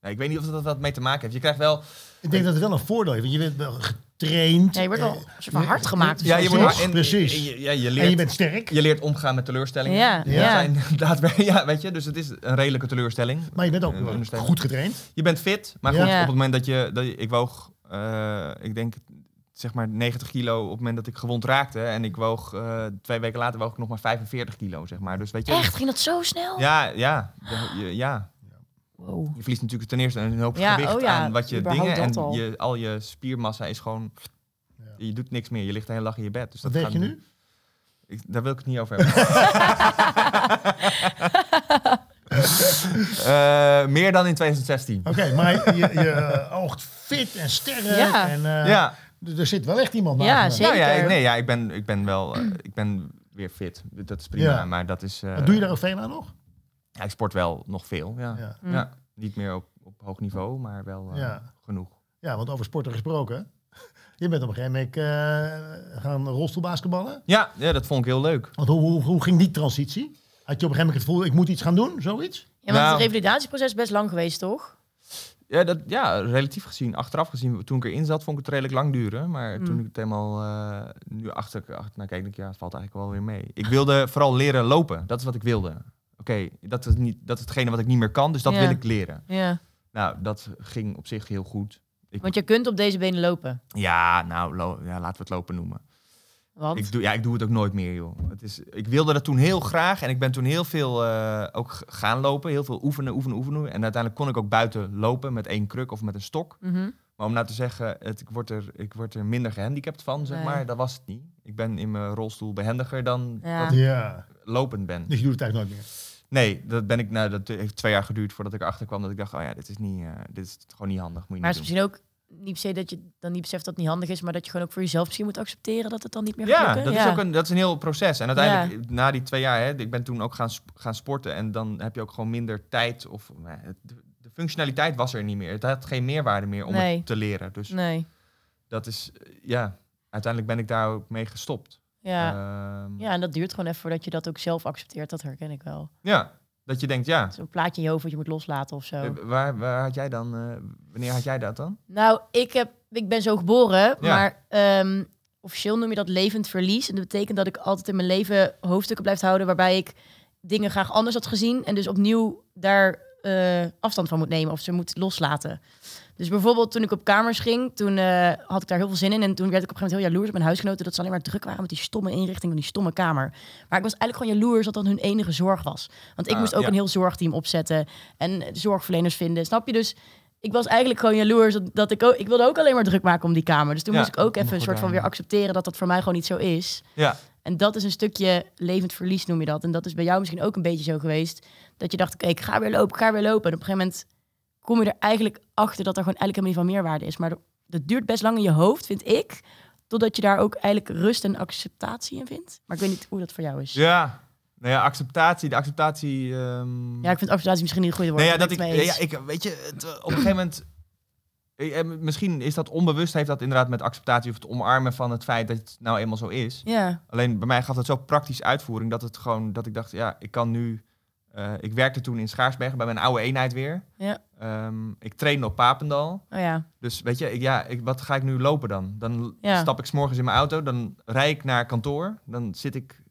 [SPEAKER 1] Nou, ik weet niet of dat wat mee te maken heeft. Je krijgt wel.
[SPEAKER 3] Ik denk dat het wel een voordeel heeft, want je bent wel getraind.
[SPEAKER 2] Ja, je wordt wel
[SPEAKER 3] eh,
[SPEAKER 2] een soort van hard gemaakt.
[SPEAKER 1] Ja, je wordt en-
[SPEAKER 3] Precies.
[SPEAKER 1] en je- ja, je
[SPEAKER 3] en
[SPEAKER 1] leert,
[SPEAKER 3] je bent sterk,
[SPEAKER 1] je leert omgaan met teleurstellingen.
[SPEAKER 2] Ja, ja.
[SPEAKER 1] zijn daadwer- ja, weet je, dus het is een redelijke teleurstelling.
[SPEAKER 3] maar je bent ook goed getraind.
[SPEAKER 1] Je bent fit, maar
[SPEAKER 3] Ja.
[SPEAKER 1] goed,
[SPEAKER 2] Ja.
[SPEAKER 1] op het moment dat je, dat je ik woog, eh, ik denk zeg maar 90 kilo op het moment dat ik gewond raakte en ik woog eh, twee weken later woog ik nog maar 45 kilo, zeg maar. Dus weet je,
[SPEAKER 2] Echt? Ging dat zo snel?
[SPEAKER 1] ja, ja, ja.
[SPEAKER 2] Wow.
[SPEAKER 1] Je verliest natuurlijk ten eerste een hoop
[SPEAKER 2] Ja,
[SPEAKER 1] gewicht
[SPEAKER 2] oh ja,
[SPEAKER 1] aan wat je dingen en
[SPEAKER 2] al.
[SPEAKER 1] je, al je spiermassa is gewoon,
[SPEAKER 3] Ja.
[SPEAKER 1] je doet niks meer. Je ligt de hele dag in je bed. Dus
[SPEAKER 3] Wat
[SPEAKER 1] dat
[SPEAKER 3] weeg je
[SPEAKER 1] gaat-
[SPEAKER 3] nu?
[SPEAKER 1] Ik, daar wil ik het niet over hebben. Eh, meer dan in 2016.
[SPEAKER 3] Oké, maar je, je eh, oogt fit en sterk.
[SPEAKER 2] Ja.
[SPEAKER 3] En, eh,
[SPEAKER 1] ja.
[SPEAKER 3] Er zit wel echt iemand
[SPEAKER 2] Ja,
[SPEAKER 3] naast me.
[SPEAKER 2] zeker.
[SPEAKER 1] Nou ja, ik- nee, ja, ik ben, ik ben wel, ik ben weer fit. Dat is prima,
[SPEAKER 3] Ja.
[SPEAKER 1] maar dat is... eh,
[SPEAKER 3] Wat Doe je daar ook veel aan nog?
[SPEAKER 1] Ja, ik sport wel nog veel, ja.
[SPEAKER 3] Ja.
[SPEAKER 2] Mm.
[SPEAKER 1] Ja, niet meer op, op hoog niveau, maar wel eh,
[SPEAKER 3] Ja.
[SPEAKER 1] genoeg.
[SPEAKER 3] ja, want over sporten gesproken. Je bent op een gegeven moment eh, gaan rolstoelbasketballen.
[SPEAKER 1] Ja, ja, dat vond ik heel leuk.
[SPEAKER 3] Want hoe, hoe, hoe ging die transitie? Had je op een gegeven moment het gevoel, ik moet iets gaan doen, zoiets?
[SPEAKER 2] Ja, want
[SPEAKER 1] Nou.
[SPEAKER 2] het revalidatieproces is best lang geweest, toch?
[SPEAKER 1] Ja, dat, ja, relatief gezien, achteraf gezien, toen ik erin zat, vond ik het redelijk lang duren. Maar
[SPEAKER 2] Mm.
[SPEAKER 1] toen ik het helemaal eh, nu achter, achter nou, kijk, denk ik, ja, het valt eigenlijk wel weer mee. Ik wilde vooral leren lopen. Dat is wat ik wilde. Oké, dat, is niet, dat is hetgene wat ik niet meer kan, dus dat
[SPEAKER 2] Ja.
[SPEAKER 1] wil ik leren.
[SPEAKER 2] Ja.
[SPEAKER 1] Nou, dat ging op zich heel goed. Ik,
[SPEAKER 2] Want je kunt op deze benen lopen.
[SPEAKER 1] ja, nou, lo- ja, laten we het lopen noemen.
[SPEAKER 2] Want?
[SPEAKER 1] Ik doe, ja, ik doe het ook nooit meer, joh. Het is, ik wilde dat toen heel graag en ik ben toen heel veel eh, ook gaan lopen. Heel veel oefenen, oefenen, oefenen. En uiteindelijk kon ik ook buiten lopen met één kruk of met een stok.
[SPEAKER 2] Mhm.
[SPEAKER 1] Maar om nou te zeggen, het, ik, word er, ik word er minder gehandicapt van, zeg
[SPEAKER 2] Nee.
[SPEAKER 1] maar. Dat was het niet. Ik ben in mijn rolstoel behendiger dan
[SPEAKER 2] Ja.
[SPEAKER 1] dat ik
[SPEAKER 3] Ja.
[SPEAKER 1] lopend ben.
[SPEAKER 3] Dus je doet het eigenlijk nooit meer.
[SPEAKER 1] Nee, dat ben ik. Nou, dat heeft twee jaar geduurd voordat ik erachter kwam dat ik dacht, oh ja, dit is niet, eh, dit is gewoon niet handig. Moet je
[SPEAKER 2] Maar het is
[SPEAKER 1] doen.
[SPEAKER 2] misschien ook niet per se dat je dan niet beseft dat het niet handig is, maar dat je gewoon ook voor jezelf misschien moet accepteren dat het dan niet meer gaat
[SPEAKER 1] Ja,
[SPEAKER 2] lukken.
[SPEAKER 1] dat is ook een, dat is een heel proces. En uiteindelijk, na die twee jaar, hè, ik ben toen ook gaan, sp- gaan sporten. En dan heb je ook gewoon minder tijd. Of het- de, functionaliteit was er niet meer. Het had geen meerwaarde meer om
[SPEAKER 2] Nee.
[SPEAKER 1] het te leren. Dus
[SPEAKER 2] Nee.
[SPEAKER 1] dat is, eh, ja, uiteindelijk ben ik daar ook mee gestopt.
[SPEAKER 2] Ja.
[SPEAKER 1] Ehm,
[SPEAKER 2] ja, en dat duurt gewoon even voordat je dat ook zelf accepteert. Dat herken ik wel.
[SPEAKER 1] ja, dat je denkt, ja,
[SPEAKER 2] Zo'n plaatje in je hoofd wat je moet loslaten of zo.
[SPEAKER 1] eh, waar, waar had jij dan, eh, wanneer had jij dat dan?
[SPEAKER 2] Nou, ik, heb, ik ben zo geboren,
[SPEAKER 1] Ja.
[SPEAKER 2] maar ehm, officieel noem je dat levend verlies. En dat betekent dat ik altijd in mijn leven hoofdstukken blijf houden waarbij ik dingen graag anders had gezien. En dus opnieuw daar eh, afstand van moet nemen of ze moet loslaten. Dus bijvoorbeeld toen ik op kamers ging, toen eh, had ik daar heel veel zin in. En toen werd ik op een gegeven moment heel jaloers op mijn huisgenoten dat ze alleen maar druk waren met die stomme inrichting van die stomme kamer. Maar ik was eigenlijk gewoon jaloers dat dat hun enige zorg was. Want ik
[SPEAKER 1] Ah,
[SPEAKER 2] moest ook
[SPEAKER 1] ja.
[SPEAKER 2] een heel zorgteam opzetten en zorgverleners vinden. Snap je? Dus ik was eigenlijk gewoon jaloers dat, dat ik ook, ik wilde ook alleen maar druk maken om die kamer. Dus toen
[SPEAKER 1] Ja,
[SPEAKER 2] moest ik ook even een soort van weer accepteren dat dat voor mij gewoon niet zo is.
[SPEAKER 1] Ja,
[SPEAKER 2] En dat is een stukje levend verlies, noem je dat. En dat is bij jou misschien ook een beetje zo geweest. Dat je dacht, oké, ik ga weer lopen, ik ga weer lopen. En op een gegeven moment kom je er eigenlijk achter dat er gewoon helemaal niet van meerwaarde is. Maar dat- duurt best lang in je hoofd, vind ik. Totdat je daar ook eigenlijk rust en acceptatie in vindt. Maar ik weet niet hoe dat voor jou is.
[SPEAKER 1] ja. Nou ja, acceptatie, de acceptatie... ehm,
[SPEAKER 2] Ja, ik vind acceptatie misschien niet het goede woord.
[SPEAKER 1] Nee, ja, dat ik, ja, ik, weet je, het, eh, op een gegeven moment, eh, eh, misschien is dat onbewust, heeft dat inderdaad met acceptatie of het omarmen van het feit dat het nou eenmaal zo is.
[SPEAKER 2] Ja,
[SPEAKER 1] Alleen bij mij gaf dat zo praktisch uitvoering dat het gewoon, dat ik dacht, ja, ik kan nu, eh, ik werkte toen in Schaarsbergen bij mijn oude eenheid weer.
[SPEAKER 2] ja,
[SPEAKER 1] Ehm, ik trainde op Papendal.
[SPEAKER 2] oh ja.
[SPEAKER 1] Dus weet je, ik, ja, ik, wat ga ik nu lopen dan? Dan
[SPEAKER 2] Ja.
[SPEAKER 1] stap ik 's morgens in mijn auto, dan rijd ik naar kantoor, dan zit ik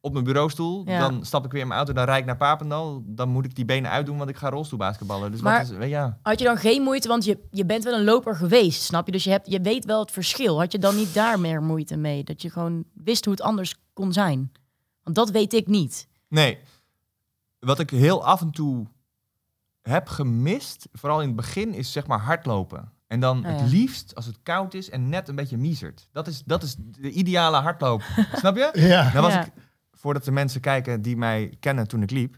[SPEAKER 1] op mijn bureaustoel, dan stap ik weer in mijn auto, dan rijd ik naar Papendal, dan moet ik die benen uitdoen, want ik ga rolstoelbasketballen. Dus
[SPEAKER 2] Maar-
[SPEAKER 1] wat is, weet je, ja.
[SPEAKER 2] Had je dan geen moeite, want je, je bent wel een loper geweest, snap je? Dus je, hebt, je weet wel het verschil. Had je dan niet daar meer moeite mee? Dat je gewoon wist hoe het anders kon zijn? Want dat weet ik niet.
[SPEAKER 1] Nee, wat ik heel af en toe heb gemist, vooral in het begin, is zeg maar hardlopen. En dan
[SPEAKER 2] Oh ja.
[SPEAKER 1] het liefst als het koud is en net een beetje miezert. Dat is, dat is de ideale hardloop. Snap je?
[SPEAKER 3] Ja.
[SPEAKER 1] Dan was
[SPEAKER 2] Ja.
[SPEAKER 1] ik, voordat de mensen kijken die mij kennen toen ik liep,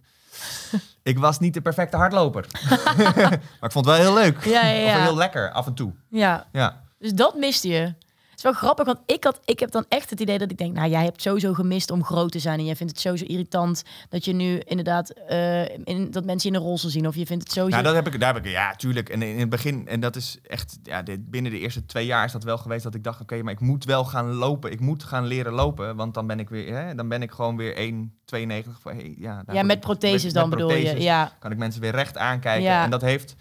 [SPEAKER 1] ik was niet de perfecte hardloper. maar ik vond het wel heel leuk.
[SPEAKER 2] Ja, ja, ja.
[SPEAKER 1] Of heel lekker, af en toe.
[SPEAKER 2] Ja,
[SPEAKER 1] Ja,
[SPEAKER 2] dus dat miste je. Het is wel grappig, want ik, had, ik heb dan echt het idee dat ik denk... nou, jij hebt sowieso gemist om groot te zijn... en jij vindt het sowieso irritant dat je nu inderdaad... eh, in, dat mensen je in een rolstoel zien... of je vindt het sowieso...
[SPEAKER 1] nou, dat heb ik, daar heb ik, ja, tuurlijk. En in het begin, en dat is echt, ja, dit- binnen de eerste twee jaar is dat wel geweest dat ik dacht, oké, maar ik moet wel gaan lopen. Ik moet gaan leren lopen, want dan ben ik weer, hè, dan ben ik gewoon weer 1,92. van, Hey, ja,
[SPEAKER 2] ja, met
[SPEAKER 1] ik-
[SPEAKER 2] protheses
[SPEAKER 1] met-
[SPEAKER 2] dan
[SPEAKER 1] met
[SPEAKER 2] bedoel je. Ja,
[SPEAKER 1] Kan ik mensen weer recht aankijken.
[SPEAKER 2] Ja.
[SPEAKER 1] En dat heeft,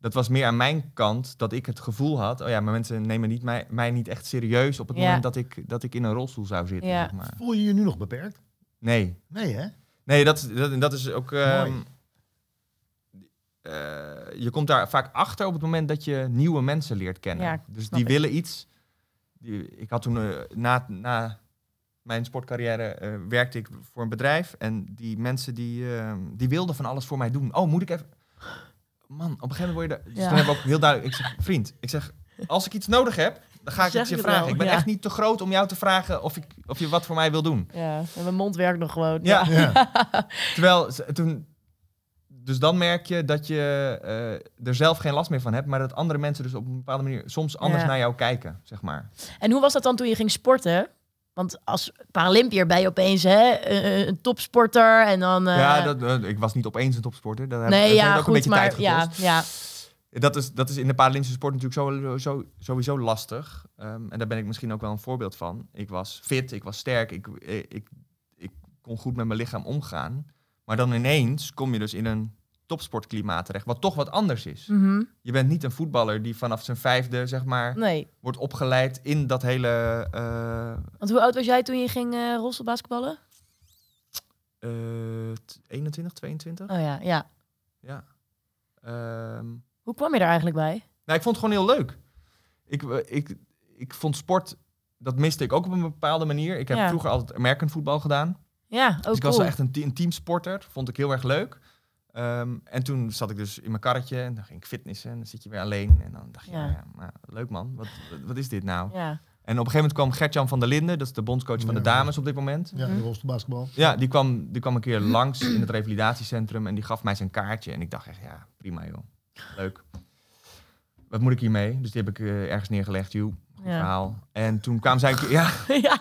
[SPEAKER 1] dat was meer aan mijn kant dat ik het gevoel had, oh ja, maar mensen nemen niet mij, mij niet echt serieus op het
[SPEAKER 2] Ja.
[SPEAKER 1] moment dat ik, dat ik in een rolstoel zou zitten.
[SPEAKER 2] Ja.
[SPEAKER 1] Zeg maar.
[SPEAKER 3] Voel je je nu nog beperkt?
[SPEAKER 1] Nee,
[SPEAKER 3] Nee, hè?
[SPEAKER 1] Nee, dat, is- dat, dat is ook. ehm,
[SPEAKER 3] Mooi.
[SPEAKER 1] eh, je komt daar vaak achter op het moment dat je nieuwe mensen leert kennen.
[SPEAKER 2] Ja,
[SPEAKER 1] dus die
[SPEAKER 2] ik.
[SPEAKER 1] willen iets. Die, ik had toen eh, na, na mijn sportcarrière eh, werkte ik voor een bedrijf en die mensen die, ehm, die wilden van alles voor mij doen. Oh, moet ik even. Man, op een gegeven moment word je. Dus
[SPEAKER 2] Ja.
[SPEAKER 1] toen heb ik ook heel duidelijk. Ik zeg, vriend, ik zeg, als ik iets nodig heb, dan ga ik
[SPEAKER 2] Zeg
[SPEAKER 1] het je vragen. ik ben
[SPEAKER 2] ja.
[SPEAKER 1] echt niet te groot om jou te vragen of, ik, of je wat voor mij wil doen.
[SPEAKER 2] ja. En mijn mond werkt nog gewoon.
[SPEAKER 1] Ja.
[SPEAKER 3] Ja.
[SPEAKER 1] Terwijl toen. Dus dan merk je dat je eh, er zelf geen last meer van hebt, maar dat andere mensen dus op een bepaalde manier soms anders
[SPEAKER 2] Ja.
[SPEAKER 1] naar jou kijken, zeg maar.
[SPEAKER 2] En hoe was dat dan toen je ging sporten? Want als Paralympiër ben je opeens hè, eh, een topsporter en dan... eh,
[SPEAKER 1] ja, dat, eh, ik was niet opeens een topsporter. Dat heb,
[SPEAKER 2] nee, ja,
[SPEAKER 1] ook een
[SPEAKER 2] goed,
[SPEAKER 1] beetje
[SPEAKER 2] maar
[SPEAKER 1] tijd gekost.
[SPEAKER 2] ja, ja,
[SPEAKER 1] Dat is, dat is in de Paralympische sport natuurlijk sowieso, sowieso lastig. Ehm, en daar ben ik misschien ook wel een voorbeeld van. Ik was fit, ik was sterk, ik, ik, ik kon goed met mijn lichaam omgaan. Maar dan ineens kom je dus in een topsportklimaat terecht, wat toch wat anders is.
[SPEAKER 2] Mhm.
[SPEAKER 1] Je bent niet een voetballer die vanaf zijn vijfde, zeg maar,
[SPEAKER 2] Nee.
[SPEAKER 1] wordt opgeleid in dat hele... eh,
[SPEAKER 2] Want hoe oud was jij toen je ging eh rolstoelbasketballen?
[SPEAKER 1] eh, t- 21, 22?
[SPEAKER 2] Oh ja, ja.
[SPEAKER 1] Ja. Ehm,
[SPEAKER 2] Hoe kwam je er eigenlijk bij?
[SPEAKER 1] nou, ik vond het gewoon heel leuk. Ik, eh, ik, ik vond sport, dat miste ik ook op een bepaalde manier. Ik heb
[SPEAKER 2] Ja.
[SPEAKER 1] vroeger altijd American voetbal gedaan.
[SPEAKER 2] Ja, ook
[SPEAKER 1] dus ik was wel echt een, te- een teamsporter. Vond ik heel erg leuk. Ehm, en toen zat ik dus in mijn karretje en dan ging ik fitnessen. En dan zit je weer alleen. En dan dacht je,
[SPEAKER 2] Ja.
[SPEAKER 1] maar leuk man. Wat, wat, wat is dit nou?
[SPEAKER 2] Ja.
[SPEAKER 1] En op een gegeven moment kwam Gertjan van der Linden. Dat is de bondscoach van de dames op dit moment.
[SPEAKER 3] Ja,
[SPEAKER 2] Mhm.
[SPEAKER 3] de rolstoelbasketbal.
[SPEAKER 1] Ja, die kwam, die kwam een keer langs in het revalidatiecentrum en die gaf mij zijn kaartje. En ik dacht echt, ja, prima joh. Leuk. Wat moet ik hiermee? Dus die heb ik eh, ergens neergelegd, joh. Goed
[SPEAKER 2] Ja.
[SPEAKER 1] verhaal. En toen kwamen zij een keer, ja,
[SPEAKER 2] ja.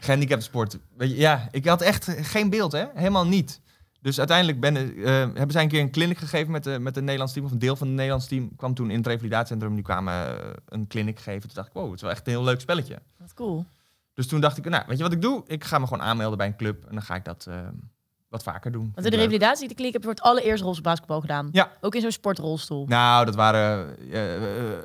[SPEAKER 1] gehandicapte sport. Weet je, ja, ik had echt geen beeld, hè? Helemaal niet. Dus uiteindelijk ben, eh, hebben zij een keer een clinic gegeven met, de, met het Nederlands team. Of een deel van het Nederlands team kwam toen in het revalidatiecentrum. Die kwamen eh, een clinic geven. Toen dacht ik, wow, het is wel echt een heel leuk spelletje.
[SPEAKER 2] Wat cool.
[SPEAKER 1] Dus toen dacht ik, nou, weet je wat ik doe? Ik ga me gewoon aanmelden bij een club. En dan ga ik dat eh, wat vaker doen.
[SPEAKER 2] Want in de
[SPEAKER 1] ik leuk.
[SPEAKER 2] revalidatietechniek heb je voor het allereerst rolstoelbasketbal gedaan.
[SPEAKER 1] Ja.
[SPEAKER 2] Ook in zo'n sportrolstoel.
[SPEAKER 1] Nou, dat waren eh, eh, eh,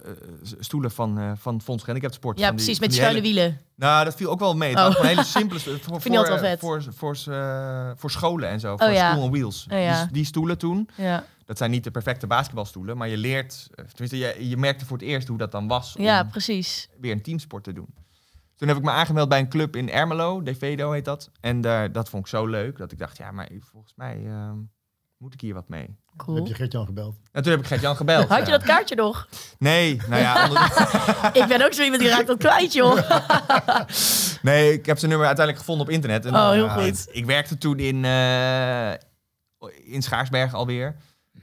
[SPEAKER 1] stoelen van, eh van Fonds Handicap Sport.
[SPEAKER 2] ja,
[SPEAKER 1] van die-
[SPEAKER 2] precies, met
[SPEAKER 1] die
[SPEAKER 2] schuine
[SPEAKER 1] hele-
[SPEAKER 2] wielen.
[SPEAKER 1] Nou, dat viel ook wel mee. Het
[SPEAKER 2] Oh.
[SPEAKER 1] waren gewoon hele simpele. Voor,
[SPEAKER 2] Vind je altijd wel
[SPEAKER 1] voor,
[SPEAKER 2] vet.
[SPEAKER 1] Voor, voor, voor scholen en zo. Voor
[SPEAKER 2] ja.
[SPEAKER 1] school on wheels.
[SPEAKER 2] Oh ja.
[SPEAKER 1] die, die stoelen toen,
[SPEAKER 2] Ja.
[SPEAKER 1] dat zijn niet de perfecte basketbalstoelen. Maar je leert, tenminste, je, je merkte voor het eerst hoe dat dan was. Om
[SPEAKER 2] ja, precies.
[SPEAKER 1] weer een teamsport te doen. Toen heb ik me aangemeld bij een club in Ermelo. Devedo heet dat. En daar, dat vond ik zo leuk dat ik dacht, ja, maar volgens mij eh, moet ik hier wat mee.
[SPEAKER 2] Cool.
[SPEAKER 3] heb je Gert-Jan gebeld.
[SPEAKER 1] En toen heb ik Gert-Jan gebeld.
[SPEAKER 2] Had je
[SPEAKER 1] ja.
[SPEAKER 2] dat kaartje nog?
[SPEAKER 1] Nee, nou ja, onder-
[SPEAKER 2] ik ben ook zo iemand die raakt dat kwijt, joh.
[SPEAKER 1] nee, ik heb zijn nummer uiteindelijk gevonden op internet. En,
[SPEAKER 2] Oh, heel
[SPEAKER 1] eh,
[SPEAKER 2] goed.
[SPEAKER 1] Ik werkte toen in, eh, in Schaarsberg alweer.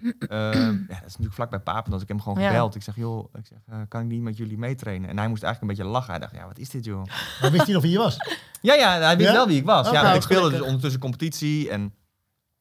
[SPEAKER 1] Eh, ja, dat is natuurlijk vlak bij Papendal. Dus ik heb hem gewoon
[SPEAKER 2] Ja.
[SPEAKER 1] gebeld. Ik zeg, joh, ik zeg, eh, kan ik niet met jullie meetrainen? En hij moest eigenlijk een beetje lachen. Hij dacht, ja, wat is dit, joh?
[SPEAKER 3] Maar wist hij nog wie je was?
[SPEAKER 1] Ja, ja, hij wist
[SPEAKER 3] Ja?
[SPEAKER 1] wel wie ik was.
[SPEAKER 3] Oh,
[SPEAKER 1] ja,
[SPEAKER 3] nou,
[SPEAKER 1] want ik speelde
[SPEAKER 2] gelukkig.
[SPEAKER 1] dus ondertussen competitie. En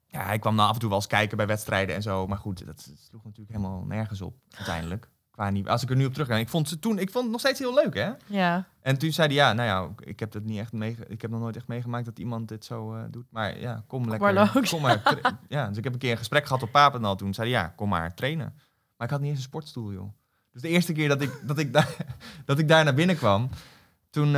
[SPEAKER 1] ja, hij kwam nou af en toe wel eens kijken bij wedstrijden en zo. Maar goed, dat sloeg natuurlijk helemaal nergens op, uiteindelijk. Qua niet, als ik er nu op terug ik vond ze toen, ik vond het nog steeds heel leuk, hè?
[SPEAKER 2] Ja.
[SPEAKER 1] En toen zei hij, ja, nou ja, ik heb het niet echt meege, ik heb nog nooit echt meegemaakt dat iemand dit zo eh, doet. Maar ja, kom lekker.
[SPEAKER 2] maar.
[SPEAKER 1] Kom maar. ja, dus ik heb een keer een gesprek gehad op Papendal toen. Zei hij, ja, kom maar trainen. Maar ik had niet eens een sportstoel, joh. Dus de eerste keer dat ik, dat ik, daar, dat ik daar naar binnen kwam, toen eh,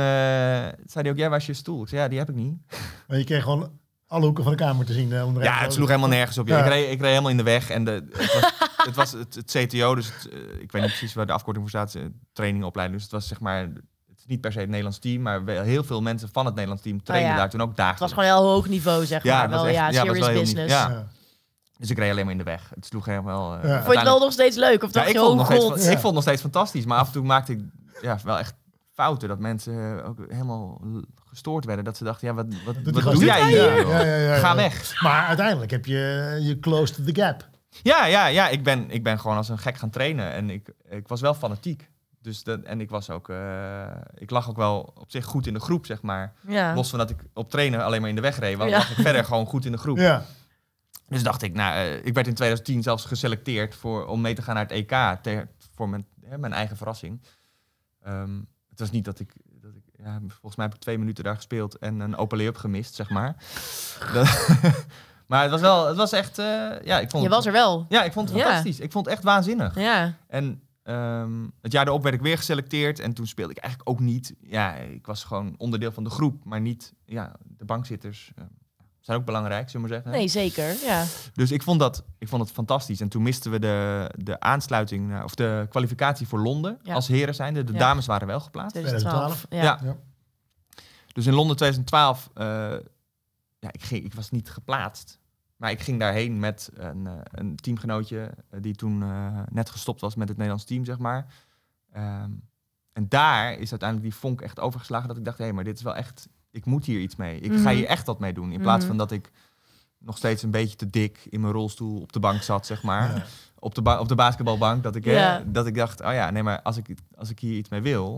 [SPEAKER 1] zei hij ook, ja, waar is je stoel? Ik zei, ja, die heb ik niet.
[SPEAKER 3] Maar je kreeg gewoon alle hoeken van de kamer te zien. onder
[SPEAKER 1] Ja, het sloeg helemaal nergens op. Ja,
[SPEAKER 3] Ja.
[SPEAKER 1] Ik, reed, ik reed helemaal in de weg. En de, het, was, het was het, het CTO, dus het, eh, ik weet niet precies waar de afkorting voor staat. eh, Trainingopleiding. Dus het was zeg maar, het is niet per se het Nederlands team, maar wel heel veel mensen van het Nederlands team trainen
[SPEAKER 2] Oh ja.
[SPEAKER 1] daar toen ook
[SPEAKER 2] Het
[SPEAKER 1] dagelijks.
[SPEAKER 2] was gewoon heel hoog niveau, zeg
[SPEAKER 1] Ja,
[SPEAKER 2] maar.
[SPEAKER 1] het was
[SPEAKER 2] Wel,
[SPEAKER 1] echt-
[SPEAKER 2] ja,
[SPEAKER 1] ja, het was
[SPEAKER 2] serious
[SPEAKER 1] wel
[SPEAKER 2] business.
[SPEAKER 1] ja.
[SPEAKER 3] Ja.
[SPEAKER 1] Dus ik reed alleen maar in de weg. Het sloeg helemaal...
[SPEAKER 3] Ja. Vond je het
[SPEAKER 2] het wel nog steeds leuk? Of
[SPEAKER 1] Ja,
[SPEAKER 2] dacht
[SPEAKER 1] ik
[SPEAKER 2] je,
[SPEAKER 1] vond, het
[SPEAKER 2] oh god.
[SPEAKER 3] Ja.
[SPEAKER 1] ik vond het nog steeds fantastisch, maar af en toe maakte ik ja, wel echt fouten. Dat mensen ook helemaal gestoord werden. Dat ze dachten, ja, wat, wat, wat doe jij hier?
[SPEAKER 3] Ja,
[SPEAKER 1] joh?
[SPEAKER 3] ja, ja, ja,
[SPEAKER 1] Ga
[SPEAKER 3] ja.
[SPEAKER 1] weg.
[SPEAKER 3] Maar uiteindelijk heb je je closed the gap.
[SPEAKER 1] Ja, ja, ja. Ik ben, ik ben gewoon als een gek gaan trainen. En ik, ik was wel fanatiek. Dus dat, en ik was ook, eh, ik lag ook wel op zich goed in de groep, zeg maar.
[SPEAKER 2] Ja.
[SPEAKER 1] Los van dat ik op trainen alleen maar in de weg reed, was lag ik verder gewoon goed in de groep.
[SPEAKER 3] Ja.
[SPEAKER 1] Dus dacht ik, nou, eh, ik werd in 2010 zelfs geselecteerd voor, om mee te gaan naar het EK, ter- voor mijn, hè, mijn eigen verrassing. Ehm, het was niet dat ik, dat ik ja, volgens mij heb ik twee minuten daar gespeeld en een open lay-up gemist, zeg maar. Dat- maar het was wel, het was echt, eh, ja, ik vond
[SPEAKER 2] Je was er wel.
[SPEAKER 1] ja, ik vond het
[SPEAKER 2] Ja.
[SPEAKER 1] fantastisch. Ik vond het echt waanzinnig.
[SPEAKER 2] Ja.
[SPEAKER 1] En ehm, het jaar erop werd ik weer geselecteerd en toen speelde ik eigenlijk ook niet. Ja, ik was gewoon onderdeel van de groep, maar niet, ja, de bankzitters eh, zijn ook belangrijk, zullen we maar zeggen.
[SPEAKER 2] Nee, zeker. Ja.
[SPEAKER 1] Dus ik vond, dat, ik vond het fantastisch. En toen misten we de, de aansluiting, naar- of de kwalificatie voor Londen
[SPEAKER 2] Ja.
[SPEAKER 1] als heren zijnde. De
[SPEAKER 2] Ja.
[SPEAKER 1] dames waren wel geplaatst.
[SPEAKER 2] 2012. Ja.
[SPEAKER 1] Ja. Dus in Londen 2012, eh, ja, ik, ging, ik was niet geplaatst. Maar ik ging daarheen met een, eh, een teamgenootje eh, die toen eh, net gestopt was met het Nederlands team, zeg maar. Ehm, en daar is uiteindelijk die vonk echt overgeslagen dat ik dacht, hé, maar dit is wel echt, ik moet hier iets mee. Ik ga
[SPEAKER 2] Mhm.
[SPEAKER 1] hier echt wat mee doen. In plaats
[SPEAKER 2] Mhm.
[SPEAKER 1] van dat ik nog steeds een beetje te dik in mijn rolstoel op de bank zat, zeg maar.
[SPEAKER 3] Ja.
[SPEAKER 1] Op, de op de basketbalbank. Dat ik, hè, dat ik dacht, oh ja, nee, maar als ik, als ik hier iets mee wil,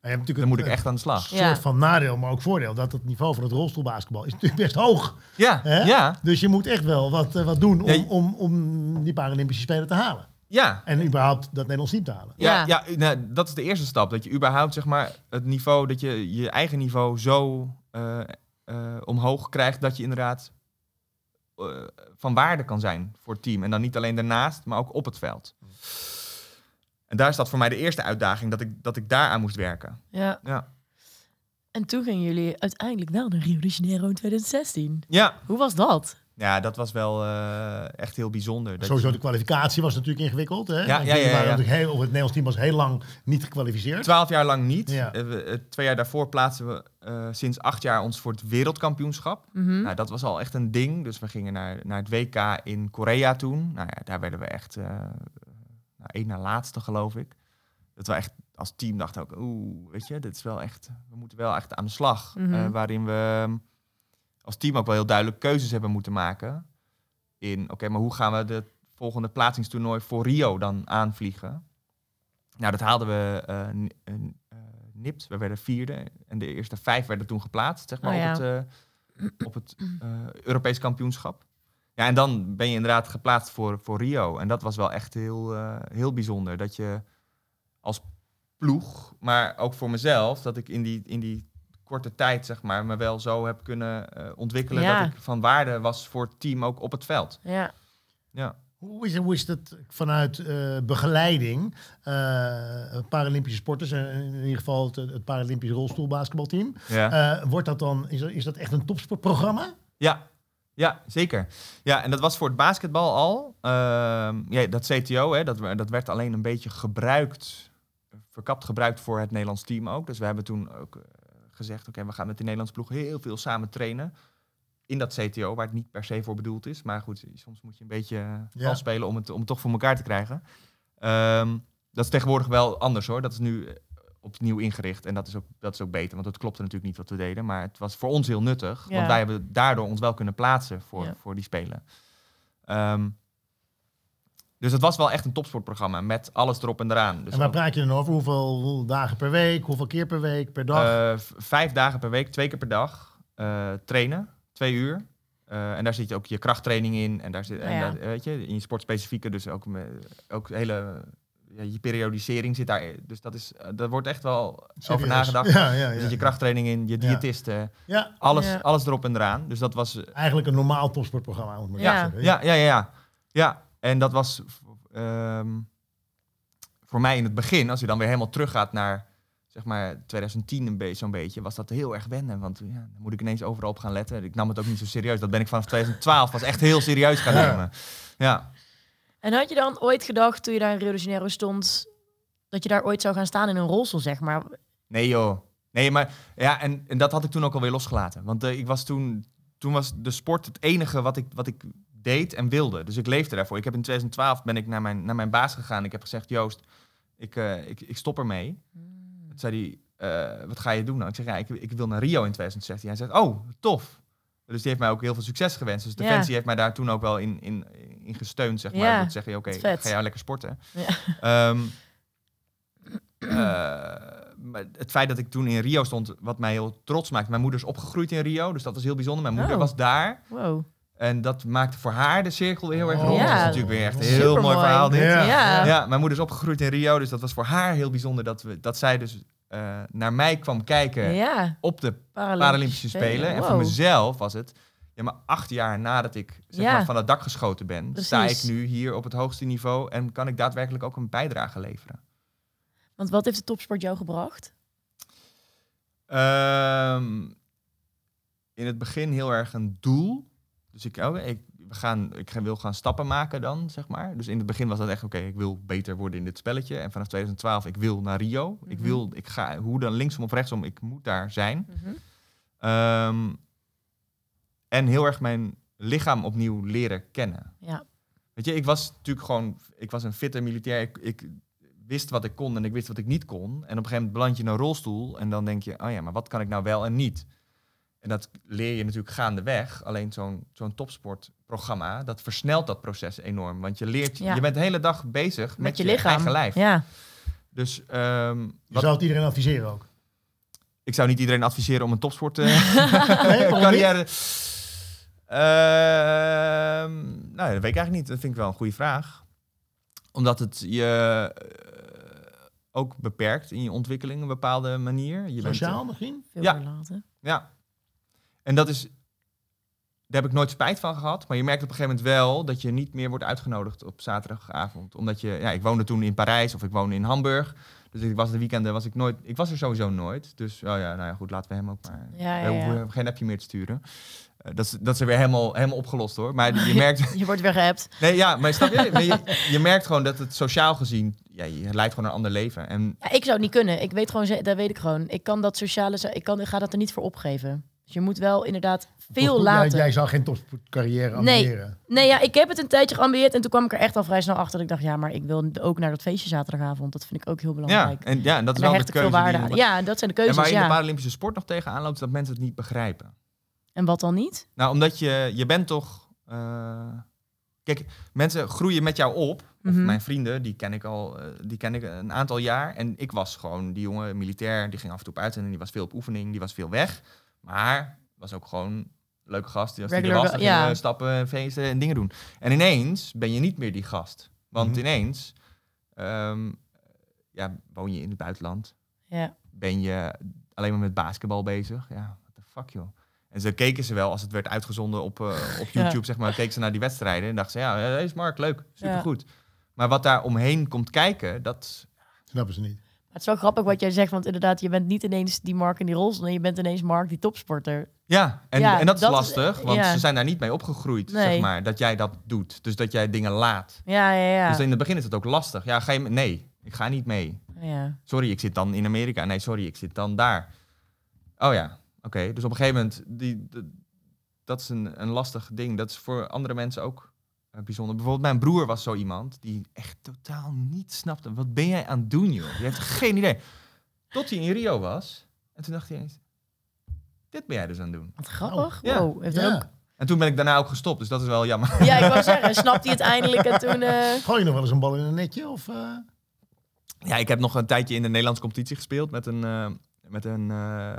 [SPEAKER 3] Maar je hebt natuurlijk
[SPEAKER 1] dan moet ik echt aan de slag.
[SPEAKER 3] een
[SPEAKER 2] Ja.
[SPEAKER 3] soort van nadeel, maar ook voordeel. Dat het niveau van het rolstoelbasketbal is natuurlijk best hoog.
[SPEAKER 1] Ja, ja.
[SPEAKER 3] Dus je moet echt wel wat, eh, wat doen om,
[SPEAKER 1] Ja,
[SPEAKER 3] om, om die Paralympische Spelen te halen.
[SPEAKER 1] Ja,
[SPEAKER 3] En überhaupt dat Nederlands te halen.
[SPEAKER 1] Ja,
[SPEAKER 2] Ja.
[SPEAKER 1] ja. nou, dat is de eerste stap. Dat je überhaupt zeg maar, het niveau, dat je je eigen niveau zo eh, eh, omhoog krijgt dat je inderdaad eh, van waarde kan zijn voor het team. En dan niet alleen daarnaast, maar ook op het veld. En daar is dat voor mij de eerste uitdaging, dat ik, dat ik daaraan moest werken.
[SPEAKER 2] Ja.
[SPEAKER 1] Ja.
[SPEAKER 2] En toen gingen jullie uiteindelijk wel naar Rio de Janeiro in 2016.
[SPEAKER 1] Ja,
[SPEAKER 2] Hoe was dat?
[SPEAKER 1] Ja dat was wel eh, echt heel bijzonder. Dat
[SPEAKER 3] Sowieso de kwalificatie was natuurlijk ingewikkeld. Hè?
[SPEAKER 1] Ja, ja, ja, ja.
[SPEAKER 3] heel, of het Nederlands team was heel lang niet gekwalificeerd.
[SPEAKER 1] Twaalf jaar lang niet.
[SPEAKER 3] Ja.
[SPEAKER 1] Eh, we- twee jaar daarvoor plaatsen we eh, sinds acht jaar ons voor het wereldkampioenschap.
[SPEAKER 2] Mhm.
[SPEAKER 1] Nou, dat was al echt een ding. Dus we gingen naar, naar het WK in Korea toen. Nou ja, daar werden we echt eh nou, één na laatste, geloof ik. Dat we echt als team dachten ook, oeh, weet je, dit is wel echt, we moeten wel echt aan de slag. Eh, waarin we als team ook wel heel duidelijk keuzes hebben moeten maken. In, oké, maar hoe gaan we de volgende plaatsingstoernooi voor Rio dan aanvliegen? Nou, dat haalden we eh, n- een, eh, nipt. We werden vierde. En de eerste vijf werden toen geplaatst, zeg maar,
[SPEAKER 2] Oh ja.
[SPEAKER 1] op het, eh, op het eh, Europees kampioenschap. Ja, en dan ben je inderdaad geplaatst voor, voor Rio. En dat was wel echt heel, eh, heel bijzonder. Dat je als ploeg, maar ook voor mezelf, dat ik in die, in die korte tijd, zeg maar, me wel zo heb kunnen eh, ontwikkelen
[SPEAKER 2] Ja.
[SPEAKER 1] dat ik van waarde was voor het team ook op het veld.
[SPEAKER 2] Ja.
[SPEAKER 1] Ja.
[SPEAKER 3] Hoe is, hoe is dat vanuit eh, begeleiding, eh, Paralympische sporters, en in ieder geval het, het Paralympisch rolstoelbasketbalteam?
[SPEAKER 1] Ja.
[SPEAKER 3] Eh, wordt dat dan, is dat, is dat echt een topsportprogramma?
[SPEAKER 1] Ja, ja, zeker. Ja, en dat was voor het basketbal al. Ehm, ja, dat CTO, hè, dat, dat werd alleen een beetje gebruikt, verkapt gebruikt voor het Nederlands team ook. Dus we hebben toen ook gezegd, oké, we gaan met de Nederlandse ploeg heel veel samen trainen. In dat CTO, waar het niet per se voor bedoeld is. Maar goed, soms moet je een beetje eh,
[SPEAKER 3] Ja.
[SPEAKER 1] spelen om het, om het toch voor elkaar te krijgen. Ehm, dat is tegenwoordig wel anders hoor. Dat is nu eh, opnieuw ingericht. En dat is, ook, dat is ook beter, want het klopte natuurlijk niet wat we deden. Maar het was voor ons heel nuttig.
[SPEAKER 2] Ja.
[SPEAKER 1] Want wij hebben daardoor ons wel kunnen plaatsen voor,
[SPEAKER 2] Ja.
[SPEAKER 1] voor die spelen. Ehm, dus het was wel echt een topsportprogramma met alles erop en eraan. Dus
[SPEAKER 3] en waar
[SPEAKER 1] ook,
[SPEAKER 3] praat je dan over? Hoeveel, dagen per week? Hoeveel keer per week? Per dag?
[SPEAKER 1] eh, vijf dagen per week, twee keer per dag eh, trainen, twee uur. Eh, en daar zit ook je krachttraining in. En daar zit, en
[SPEAKER 2] Ja.
[SPEAKER 1] daar, weet je, in je sportspecifieke, dus ook, me, ook hele, ja, je periodisering zit daar. Dus dat is, daar wordt echt wel over nagedacht.
[SPEAKER 3] Ja, ja,
[SPEAKER 1] Er zit je krachttraining in, je diëtisten,
[SPEAKER 3] ja,
[SPEAKER 1] alles,
[SPEAKER 2] Ja.
[SPEAKER 1] alles erop en eraan. Dus dat was
[SPEAKER 3] eigenlijk een normaal topsportprogramma. Moet ik
[SPEAKER 2] Ja.
[SPEAKER 3] zeggen.
[SPEAKER 1] Ja, ja, ja, ja. En dat was ehm, voor mij in het begin, als je dan weer helemaal teruggaat naar zeg maar 2010 een beetje, zo'n beetje, was dat heel erg wennen. Want ja, dan moet ik ineens overal op gaan letten. Ik nam het ook niet zo serieus. Dat ben ik vanaf 2012 was echt heel serieus gaan nemen. Ja.
[SPEAKER 2] En had je dan ooit gedacht, toen je daar in Rio de Janeiro stond, dat je daar ooit zou gaan staan in een rolstoel, zeg maar?
[SPEAKER 1] Nee joh. Nee, maar ja, en, en dat had ik toen ook alweer losgelaten. Want eh, ik was toen, toen was de sport het enige wat ik, wat ik deed en wilde. Dus ik leefde daarvoor. Ik heb in 2012 ben ik naar mijn, naar mijn baas gegaan. Ik heb gezegd, Joost, ik, eh, ik, ik stop ermee. Toen zei hij, eh, wat ga je doen nou? Ik zeg, ja, ik, ik wil naar Rio in 2016. Hij zegt, oh, tof. Dus die heeft mij ook heel veel succes gewenst. Dus. Defensie heeft mij daar toen ook wel in, in, in gesteund, zeg maar.
[SPEAKER 2] Ja,
[SPEAKER 1] Door te zeggen, oké, ga jij lekker sporten.
[SPEAKER 2] Ja.
[SPEAKER 1] Ehm, eh, maar het feit dat ik toen in Rio stond, wat mij heel trots maakt. Mijn moeder is opgegroeid in Rio, dus dat was heel bijzonder. Mijn moeder
[SPEAKER 2] Oh.
[SPEAKER 1] was daar.
[SPEAKER 2] Wow.
[SPEAKER 1] En dat maakte voor haar de cirkel weer heel erg
[SPEAKER 3] Oh.
[SPEAKER 1] rond. Dat is
[SPEAKER 2] Ja.
[SPEAKER 1] natuurlijk weer echt een heel
[SPEAKER 2] Supermooi.
[SPEAKER 1] mooi verhaal dit.
[SPEAKER 3] Ja.
[SPEAKER 2] Ja.
[SPEAKER 1] Ja, mijn moeder is opgegroeid in Rio, dus dat was voor haar heel bijzonder dat, we, dat zij dus eh, naar mij kwam kijken
[SPEAKER 2] Ja.
[SPEAKER 1] op de
[SPEAKER 2] Paralympische,
[SPEAKER 1] Paralympische Spelen. En voor mezelf was het, ja, maar acht jaar nadat ik zeg
[SPEAKER 2] Ja.
[SPEAKER 1] maar, van het dak geschoten ben, sta ik nu hier op het hoogste niveau en kan ik daadwerkelijk ook een bijdrage leveren.
[SPEAKER 2] Want wat heeft de topsport jou gebracht?
[SPEAKER 1] Ehm, in het begin heel erg een doel. Dus ik, oh, ik, we gaan, ik wil gaan stappen maken dan, zeg maar. Dus in het begin was dat echt, oké, ik wil beter worden in dit spelletje. En vanaf 2012, ik wil naar Rio. Ik
[SPEAKER 2] Mhm.
[SPEAKER 1] wil, ik ga, hoe dan linksom of rechtsom, ik moet daar zijn. Ehm, en heel erg mijn lichaam opnieuw leren kennen.
[SPEAKER 2] Ja.
[SPEAKER 1] Weet je, ik was natuurlijk gewoon, ik was een fitte militair. Ik, ik wist wat ik kon en ik wist wat ik niet kon. En op een gegeven moment beland je in een rolstoel en dan denk je, oh ja, maar wat kan ik nou wel en niet? En dat leer je natuurlijk gaandeweg. Alleen zo'n zo'n topsportprogramma, dat versnelt dat proces enorm. Want je leert,
[SPEAKER 2] Ja.
[SPEAKER 1] je bent de hele dag bezig met,
[SPEAKER 2] Met, je, lichaam.
[SPEAKER 1] eigen lijf.
[SPEAKER 2] Ja.
[SPEAKER 1] Dus ehm,
[SPEAKER 3] Je
[SPEAKER 1] wat,
[SPEAKER 3] zou het iedereen adviseren ook.
[SPEAKER 1] ik zou niet iedereen adviseren om een topsport
[SPEAKER 3] Nee, waarom niet?
[SPEAKER 1] carrière. Ehm, nou, dat weet ik eigenlijk niet. Dat vind ik wel een goede vraag. Omdat het je eh, ook beperkt in je ontwikkeling op een bepaalde manier. Je bent,
[SPEAKER 3] Sociaal
[SPEAKER 1] eh,
[SPEAKER 3] misschien?
[SPEAKER 2] Veel
[SPEAKER 1] Ja.
[SPEAKER 2] verlaten.
[SPEAKER 1] ja. En dat is... Daar heb ik nooit spijt van gehad. Maar je merkt op een gegeven moment wel dat je niet meer wordt uitgenodigd op zaterdagavond. Omdat je... Ja, ik woonde toen in Parijs of ik woonde in Hamburg. Dus ik was de weekenden was ik nooit... Ik was er sowieso nooit. Dus oh ja, nou ja, goed, laten we hem ook maar...
[SPEAKER 2] Ja,
[SPEAKER 1] we
[SPEAKER 2] ja,
[SPEAKER 1] hoeven
[SPEAKER 2] ja.
[SPEAKER 1] geen appje meer te sturen. Eh, dat, is, dat is er weer helemaal, helemaal opgelost hoor. Maar je merkt...
[SPEAKER 2] Je wordt weer geappt.
[SPEAKER 1] Nee, ja, maar snap je? Je, je merkt gewoon dat het sociaal gezien... Ja, je leidt gewoon een ander leven. En
[SPEAKER 2] Ja, ik zou het niet kunnen. Ik weet gewoon, dat weet ik gewoon. Ik kan dat sociale, ik, kan, ik ga dat er niet voor opgeven. Dus je moet wel inderdaad veel later.
[SPEAKER 3] Jij, jij zou geen topsportcarrière
[SPEAKER 2] Nee.
[SPEAKER 3] ambiëren.
[SPEAKER 2] Nee, ja, ik heb het een tijdje geambieerd en toen kwam ik er echt al vrij snel achter. Dat ik dacht, ja, maar ik wil ook naar dat feestje zaterdagavond. Dat vind ik ook heel
[SPEAKER 1] ja,
[SPEAKER 2] belangrijk.
[SPEAKER 1] en, ja, en dat is
[SPEAKER 2] en
[SPEAKER 1] wel de keuze
[SPEAKER 2] waarde
[SPEAKER 1] die
[SPEAKER 2] Ja, dat zijn de
[SPEAKER 1] En
[SPEAKER 2] keuzes,
[SPEAKER 1] waar je in de
[SPEAKER 2] ja.
[SPEAKER 1] Paralympische sport nog tegenaan loopt, is dat mensen het niet begrijpen.
[SPEAKER 2] En wat dan niet?
[SPEAKER 1] Nou, omdat je, je bent toch... eh, kijk, mensen groeien met jou op. Of
[SPEAKER 2] Mhm.
[SPEAKER 1] mijn vrienden, die ken ik al eh, die ken ik een aantal jaar. En ik was gewoon die jongen, militair, die ging af en toe op uitzending. Die was veel op oefening, die was veel weg. Maar was ook gewoon een leuke gast. Die Als die er was, dan
[SPEAKER 2] ja.
[SPEAKER 1] stappen, feesten en dingen doen. En ineens ben je niet meer die gast. Want
[SPEAKER 3] Mhm.
[SPEAKER 1] ineens ehm, ja, woon je in het buitenland.
[SPEAKER 2] Ja.
[SPEAKER 1] ben je alleen maar met basketbal bezig. Ja, what the fuck joh. En ze keken ze wel, als het werd uitgezonden op, eh, op
[SPEAKER 2] Ja.
[SPEAKER 1] YouTube, zeg maar, keken ze naar die wedstrijden en dachten ze, ja, deze is Mark, leuk, supergoed. Maar wat daar omheen komt kijken, dat...
[SPEAKER 3] Snappen ze niet.
[SPEAKER 2] Maar het is wel grappig wat jij zegt, want inderdaad, je bent niet ineens die Mark in die rol, nee, je bent ineens Mark die topsporter.
[SPEAKER 1] Ja, en,
[SPEAKER 2] Ja,
[SPEAKER 1] en dat is
[SPEAKER 2] dat is-
[SPEAKER 1] lastig, want
[SPEAKER 2] ja.
[SPEAKER 1] ze zijn daar niet mee opgegroeid,
[SPEAKER 2] Nee.
[SPEAKER 1] zeg maar, dat jij dat doet. Dus dat jij dingen laat.
[SPEAKER 2] Ja, ja, ja.
[SPEAKER 1] Dus in het begin is het ook lastig. Ja, ga je... mee- Nee, ik ga niet mee.
[SPEAKER 2] ja.
[SPEAKER 1] Sorry, ik zit dan in Amerika. Nee, sorry, ik zit dan daar. Oh ja, oké. Dus op een gegeven moment, die, dat is een, een lastig ding. Dat is voor andere mensen ook bijzonder. Bijvoorbeeld mijn broer was zo iemand die echt totaal niet snapte. Wat ben jij aan het doen, joh? Die heeft geen idee. Tot hij in Rio was. En toen dacht hij eens, dit ben jij dus aan het doen.
[SPEAKER 2] Wat grappig.
[SPEAKER 1] Ja.
[SPEAKER 2] Wow, heeft er ook...
[SPEAKER 1] En toen ben ik daarna ook gestopt, dus dat is wel jammer.
[SPEAKER 2] Ja, ik wou zeggen, snapt hij het eindelijk en toen... eh,
[SPEAKER 3] Gooi je nog wel eens een bal in een netje? Of, eh?
[SPEAKER 1] Ja, ik heb nog een tijdje in de Nederlandse competitie gespeeld met een, eh, met een, eh,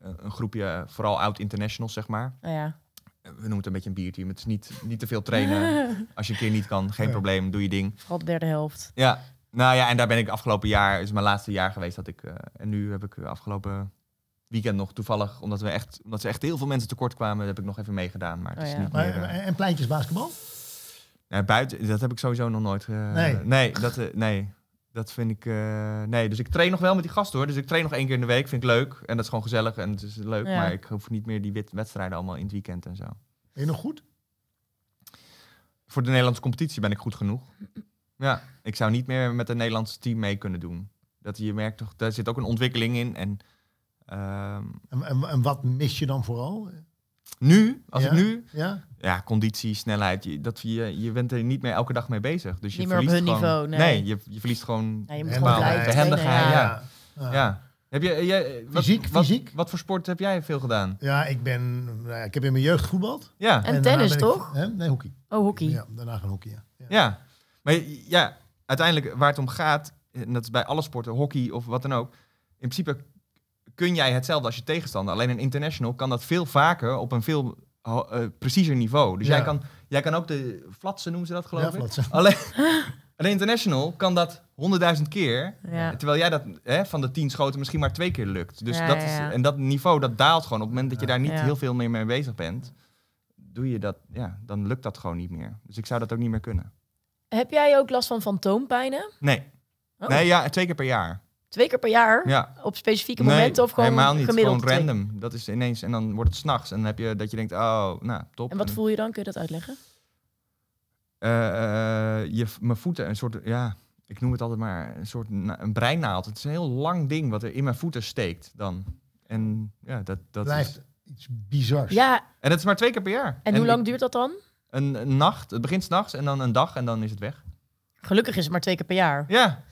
[SPEAKER 1] een groepje, vooral oud-internationals, zeg maar.
[SPEAKER 2] Nou ja.
[SPEAKER 1] We noemen het een beetje een bierteam. Het is niet, niet te veel trainen. Als je een keer niet kan, geen
[SPEAKER 3] Ja.
[SPEAKER 1] probleem, doe je ding.
[SPEAKER 2] Vooral de derde helft.
[SPEAKER 1] Ja, nou ja, en daar ben ik afgelopen jaar, is mijn laatste jaar geweest dat ik. eh, en nu heb ik eh, afgelopen weekend nog toevallig, omdat we echt, omdat ze echt heel veel mensen tekort kwamen, heb ik nog even meegedaan. Maar het
[SPEAKER 2] Oh
[SPEAKER 1] is
[SPEAKER 2] ja.
[SPEAKER 1] niet
[SPEAKER 3] Maar,
[SPEAKER 1] meer. eh,
[SPEAKER 3] en pleintjes basketbal?
[SPEAKER 1] nee, buiten, dat heb ik sowieso nog nooit. eh,
[SPEAKER 3] Nee.
[SPEAKER 1] nee, dat, eh, nee, dat vind ik. eh, nee, dus ik train nog wel met die gasten hoor. Dus ik train nog één keer in de week, vind ik leuk. En dat is gewoon gezellig en het is leuk.
[SPEAKER 2] Ja.
[SPEAKER 1] Maar ik hoef niet meer die wit- wedstrijden allemaal in het weekend en zo.
[SPEAKER 3] Ben je nog goed?
[SPEAKER 1] Voor de Nederlandse competitie ben ik goed genoeg. Ja, ik zou niet meer met een Nederlands team mee kunnen doen. Dat je merkt toch, daar zit ook een ontwikkeling in. En ehm,
[SPEAKER 3] En, en, en wat mis je dan vooral?
[SPEAKER 1] Nu, als
[SPEAKER 3] Ja?
[SPEAKER 1] ik nu,
[SPEAKER 3] Ja?
[SPEAKER 1] ja, conditie, snelheid, je, dat, je, je bent er niet meer elke dag mee bezig. Dus je
[SPEAKER 2] Niet meer op
[SPEAKER 1] verliest
[SPEAKER 2] hun
[SPEAKER 1] gewoon,
[SPEAKER 2] niveau, nee.
[SPEAKER 1] je, je verliest gewoon
[SPEAKER 2] Ja, je moet
[SPEAKER 3] En
[SPEAKER 2] gewoon
[SPEAKER 3] bepaalde
[SPEAKER 2] blijven
[SPEAKER 1] behendigheid, ja.
[SPEAKER 3] Ja.
[SPEAKER 1] Ja. Heb je, jij, wat,
[SPEAKER 3] Fysiek,
[SPEAKER 1] wat,
[SPEAKER 3] fysiek?
[SPEAKER 1] Wat, voor sport heb jij veel gedaan?
[SPEAKER 3] Ja, ik ben... nou ja, ik heb in mijn jeugd gevoetbald.
[SPEAKER 1] Ja,
[SPEAKER 2] En tennis,
[SPEAKER 3] ik-
[SPEAKER 2] toch?
[SPEAKER 3] hè? Nee, hockey.
[SPEAKER 2] Oh, hockey.
[SPEAKER 3] Ja, daarna gaan hockey, ja. ja.
[SPEAKER 1] ja. Maar ja, uiteindelijk waar het om gaat, en dat is bij alle sporten, hockey of wat dan ook. In principe kun jij hetzelfde als je tegenstander. Alleen een international kan dat veel vaker op een veel eh, preciezer niveau. Dus
[SPEAKER 3] Ja.
[SPEAKER 1] jij, kan, jij kan ook de flatsen noemen ze dat geloof
[SPEAKER 3] Ja,
[SPEAKER 1] ik.
[SPEAKER 3] flatsen.
[SPEAKER 1] Alleen een international kan dat honderdduizend keer.
[SPEAKER 2] Ja.
[SPEAKER 1] Terwijl jij dat hè, van de tien schoten misschien maar twee keer lukt. Dus
[SPEAKER 2] Ja,
[SPEAKER 1] dat
[SPEAKER 2] ja,
[SPEAKER 1] is, en dat niveau dat daalt gewoon. Op het moment dat je daar niet
[SPEAKER 2] Ja.
[SPEAKER 1] heel veel meer mee bezig bent, doe je dat, ja, dan lukt dat gewoon niet meer. Dus ik zou dat ook niet meer kunnen.
[SPEAKER 2] Heb jij ook last van fantoompijnen?
[SPEAKER 1] Nee.
[SPEAKER 2] Oh.
[SPEAKER 1] Nee, ja, twee keer per jaar.
[SPEAKER 2] Twee keer per jaar?
[SPEAKER 1] Ja.
[SPEAKER 2] Op specifieke
[SPEAKER 1] Nee,
[SPEAKER 2] momenten of gewoon
[SPEAKER 1] helemaal niet.
[SPEAKER 2] gemiddeld?
[SPEAKER 1] Gewoon
[SPEAKER 2] twee?
[SPEAKER 1] random. Dat is ineens en dan wordt het s'nachts en dan heb je dat je denkt, oh, nou, top.
[SPEAKER 2] En wat voel je dan? Kun je dat uitleggen?
[SPEAKER 1] Eh, eh, je, mijn voeten, een soort, ja, ik noem het altijd maar een soort na- een breinaald. Het is een heel lang ding wat er in mijn voeten steekt dan. En ja, dat, dat
[SPEAKER 3] blijft
[SPEAKER 1] is,
[SPEAKER 3] iets bizars.
[SPEAKER 2] Ja,
[SPEAKER 1] en dat is maar twee keer per jaar.
[SPEAKER 2] en hoe lang
[SPEAKER 1] ik-
[SPEAKER 2] duurt dat dan?
[SPEAKER 1] Een, een nacht. Het begint s'nachts en dan een dag en dan is het weg.
[SPEAKER 2] Gelukkig is het maar twee keer per jaar.
[SPEAKER 1] Ja.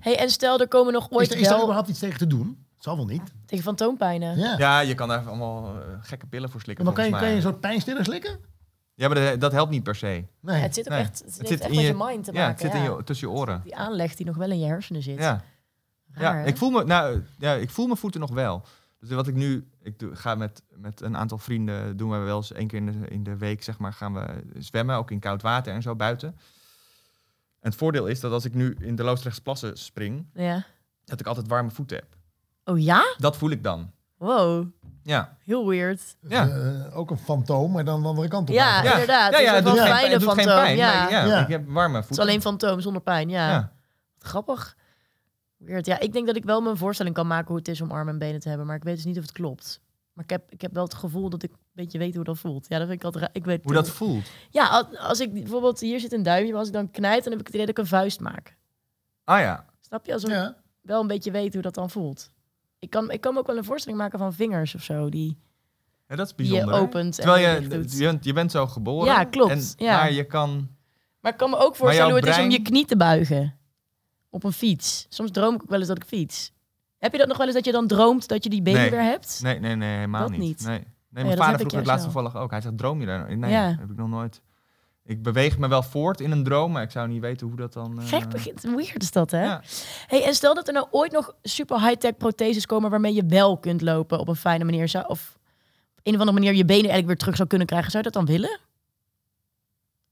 [SPEAKER 2] Hey, en stel, er komen nog
[SPEAKER 3] Is,
[SPEAKER 2] ooit
[SPEAKER 3] er- is daar
[SPEAKER 2] wel
[SPEAKER 3] überhaupt iets tegen te doen? Zal wel niet.
[SPEAKER 2] tegen fantoompijnen.
[SPEAKER 3] Ja.
[SPEAKER 1] Ja, je kan daar allemaal eh, gekke pillen voor slikken.
[SPEAKER 3] maar kan je, kan je een soort pijnstiller slikken?
[SPEAKER 1] Ja, maar dat, dat helpt niet per se.
[SPEAKER 3] Nee.
[SPEAKER 2] Het zit ook
[SPEAKER 1] Nee.
[SPEAKER 2] echt, het,
[SPEAKER 1] Het zit
[SPEAKER 2] echt
[SPEAKER 1] in
[SPEAKER 2] met
[SPEAKER 1] je-
[SPEAKER 2] je mind te
[SPEAKER 1] Ja,
[SPEAKER 2] maken.
[SPEAKER 1] het zit in je, tussen je oren.
[SPEAKER 2] Die aanleg die nog wel in je hersenen zit.
[SPEAKER 1] Ja.
[SPEAKER 2] Raar,
[SPEAKER 1] Ja, ik voel, me, nou, ja, ik voel mijn voeten nog wel. Dus wat ik nu, ik doe, ga met, met een aantal vrienden, doen we wel eens één keer in de, in de week, zeg maar, gaan we zwemmen, ook in koud water en zo buiten. En het voordeel is dat als ik nu in de Loosdrechtse plassen spring,
[SPEAKER 2] Ja.
[SPEAKER 1] dat ik altijd warme voeten heb.
[SPEAKER 2] Oh ja?
[SPEAKER 1] Dat voel ik dan.
[SPEAKER 2] Wow.
[SPEAKER 1] Ja.
[SPEAKER 2] Heel weird.
[SPEAKER 3] Dus,
[SPEAKER 1] Ja.
[SPEAKER 3] eh, ook een fantoom, maar dan de andere kant op.
[SPEAKER 2] Ja,
[SPEAKER 3] eigenlijk.
[SPEAKER 2] inderdaad.
[SPEAKER 1] Ja,
[SPEAKER 2] Het
[SPEAKER 1] ja, het
[SPEAKER 2] wel
[SPEAKER 1] doet,
[SPEAKER 2] een
[SPEAKER 1] geen, het doet pijn.
[SPEAKER 2] Ja.
[SPEAKER 1] Ja,
[SPEAKER 3] Ja.
[SPEAKER 1] Ik heb warme
[SPEAKER 2] Het
[SPEAKER 1] voeten.
[SPEAKER 2] is alleen fantoom zonder pijn, ja.
[SPEAKER 1] Ja.
[SPEAKER 2] Grappig. Weird. Ja, ik denk dat ik wel mijn voorstelling kan maken hoe het is om armen en benen te hebben, maar ik weet dus niet of het klopt. Maar ik heb, ik heb wel het gevoel dat ik een beetje weet hoe dat voelt. Ja, dat vind ik altijd raar. Ik weet
[SPEAKER 1] Hoe dat voelt.
[SPEAKER 2] Ja, als, als ik bijvoorbeeld hier zit een duimpje, maar als ik dan knijp, dan heb ik het idee dat ik een vuist maak.
[SPEAKER 1] Ah ja.
[SPEAKER 2] Snap je? Alsof ik
[SPEAKER 3] Ja.
[SPEAKER 2] wel een beetje weet hoe dat dan voelt. Ik kan, ik kan me ook wel een voorstelling maken van vingers of zo, die,
[SPEAKER 1] ja dat is bijzonder.
[SPEAKER 2] je opent. en
[SPEAKER 1] Terwijl je, je, bent, je bent zo geboren.
[SPEAKER 2] Ja, klopt.
[SPEAKER 1] En,
[SPEAKER 2] Ja.
[SPEAKER 1] Maar je kan...
[SPEAKER 2] Maar ik kan me ook voorstellen hoe het is om je knie te buigen. Op een fiets. Soms droom ik ook wel eens dat ik fiets. Heb je dat nog wel eens dat je dan droomt dat je die benen
[SPEAKER 1] Nee.
[SPEAKER 2] weer hebt?
[SPEAKER 1] Nee, nee, nee, helemaal
[SPEAKER 2] Dat
[SPEAKER 1] niet.
[SPEAKER 2] niet.
[SPEAKER 1] Nee. Nee, mijn vader vroeg het laatst toevallig ook. Hij zegt, droom je daar? Nee,
[SPEAKER 2] Ja.
[SPEAKER 1] heb ik nog nooit. Ik beweeg me wel voort in een droom, maar ik zou niet weten hoe dat dan... eh,
[SPEAKER 2] Gek begint, weird is dat, hè?
[SPEAKER 1] Ja.
[SPEAKER 2] Hey, en stel dat er nou ooit nog super high-tech protheses komen waarmee je wel kunt lopen op een fijne manier. Zou, of op een of andere manier je benen eigenlijk weer terug zou kunnen krijgen. Zou je dat dan willen?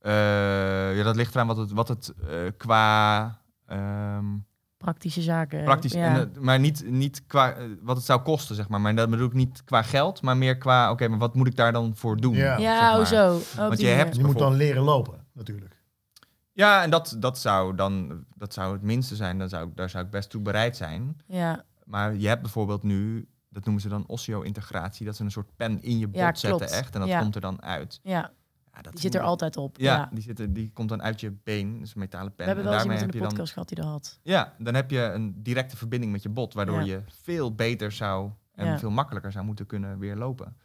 [SPEAKER 1] Eh, ja, dat ligt eraan wat het, wat het eh, qua... ehm,
[SPEAKER 2] Praktische zaken.
[SPEAKER 1] praktisch,
[SPEAKER 2] Ja.
[SPEAKER 1] en, het- maar niet, niet qua eh, wat het zou kosten, zeg maar. Maar dat bedoel ik niet qua geld, maar meer qua, oké, maar wat moet ik daar dan voor doen?
[SPEAKER 3] Ja.
[SPEAKER 2] ja,
[SPEAKER 1] zeg maar.
[SPEAKER 2] zo. Oh,
[SPEAKER 1] Want je hebt-
[SPEAKER 3] Je moet dan leren lopen, natuurlijk.
[SPEAKER 1] Ja, en dat, dat zou dan dat zou het minste zijn. Dan zou ik, daar zou ik best toe bereid zijn.
[SPEAKER 2] Ja,
[SPEAKER 1] Maar je hebt bijvoorbeeld nu, dat noemen ze dan osseo-integratie, dat ze een soort pen in je bot
[SPEAKER 2] Ja,
[SPEAKER 1] zetten
[SPEAKER 2] klopt.
[SPEAKER 1] echt. En dat
[SPEAKER 2] Ja.
[SPEAKER 1] komt er dan uit.
[SPEAKER 2] ja,
[SPEAKER 1] Ja, dat
[SPEAKER 2] die zit er altijd op.
[SPEAKER 1] Ja,
[SPEAKER 2] Ja.
[SPEAKER 1] Die, zit er, die komt dan uit je been, dus een metalen pen.
[SPEAKER 2] We hebben
[SPEAKER 1] en
[SPEAKER 2] wel eens
[SPEAKER 1] daarmee
[SPEAKER 2] iemand in de
[SPEAKER 1] dan,
[SPEAKER 2] podcast gehad die dat had.
[SPEAKER 1] ja, dan heb je een directe verbinding met je bot, waardoor
[SPEAKER 2] Ja.
[SPEAKER 1] je veel beter zou en
[SPEAKER 2] Ja.
[SPEAKER 1] veel makkelijker zou moeten kunnen weer lopen.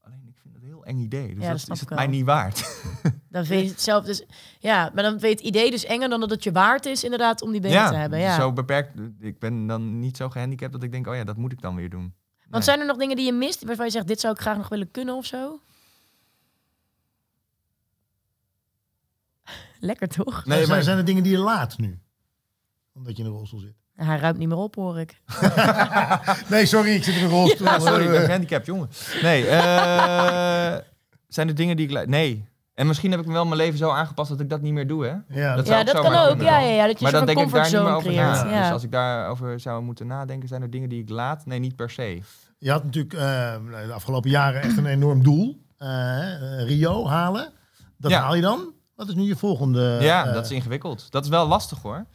[SPEAKER 1] Alleen ik vind dat een heel eng idee, dus
[SPEAKER 2] Ja, dat
[SPEAKER 1] dat, is het
[SPEAKER 2] wel.
[SPEAKER 1] mij niet waard.
[SPEAKER 2] Dan vind je het zelf dus... Ja, maar dan weet het idee dus enger dan dat het je waard is inderdaad om die benen te hebben. Ja.
[SPEAKER 1] zo beperkt. Ik ben dan niet zo gehandicapt dat ik denk, oh ja, dat moet ik dan weer doen.
[SPEAKER 2] Want
[SPEAKER 1] Nee.
[SPEAKER 2] zijn er nog dingen die je mist waarvan je zegt, dit zou ik graag nog willen kunnen of zo? Lekker toch?
[SPEAKER 1] Nee, maar-
[SPEAKER 3] zijn er dingen die je laat nu? Omdat je in een rolstoel zit.
[SPEAKER 2] Hij ruimt niet meer op, hoor ik.
[SPEAKER 3] Nee, sorry, ik zit in een rolstoel.
[SPEAKER 1] Ja, sorry, ik ben
[SPEAKER 3] Eh,
[SPEAKER 1] gehandicapt, jongen. Nee, eh, zijn er dingen die ik... Nee. En misschien heb ik me wel mijn leven zo aangepast dat ik dat niet meer doe, hè?
[SPEAKER 3] ja,
[SPEAKER 1] Dat
[SPEAKER 2] Ja, kan ook. Ja, ja, ja, dat je
[SPEAKER 1] Maar dan denk ik daar niet meer over
[SPEAKER 2] creëert.
[SPEAKER 1] na.
[SPEAKER 2] Ja.
[SPEAKER 1] Dus als ik daarover zou moeten nadenken, zijn er dingen die ik laat? Nee, niet per se.
[SPEAKER 3] Je had natuurlijk eh, de afgelopen jaren echt een enorm doel. Eh, Rio halen. Dat
[SPEAKER 1] Ja.
[SPEAKER 3] haal je dan. Wat is nu je volgende?
[SPEAKER 1] ja,
[SPEAKER 3] eh,
[SPEAKER 1] dat is ingewikkeld. Dat is wel lastig, hoor.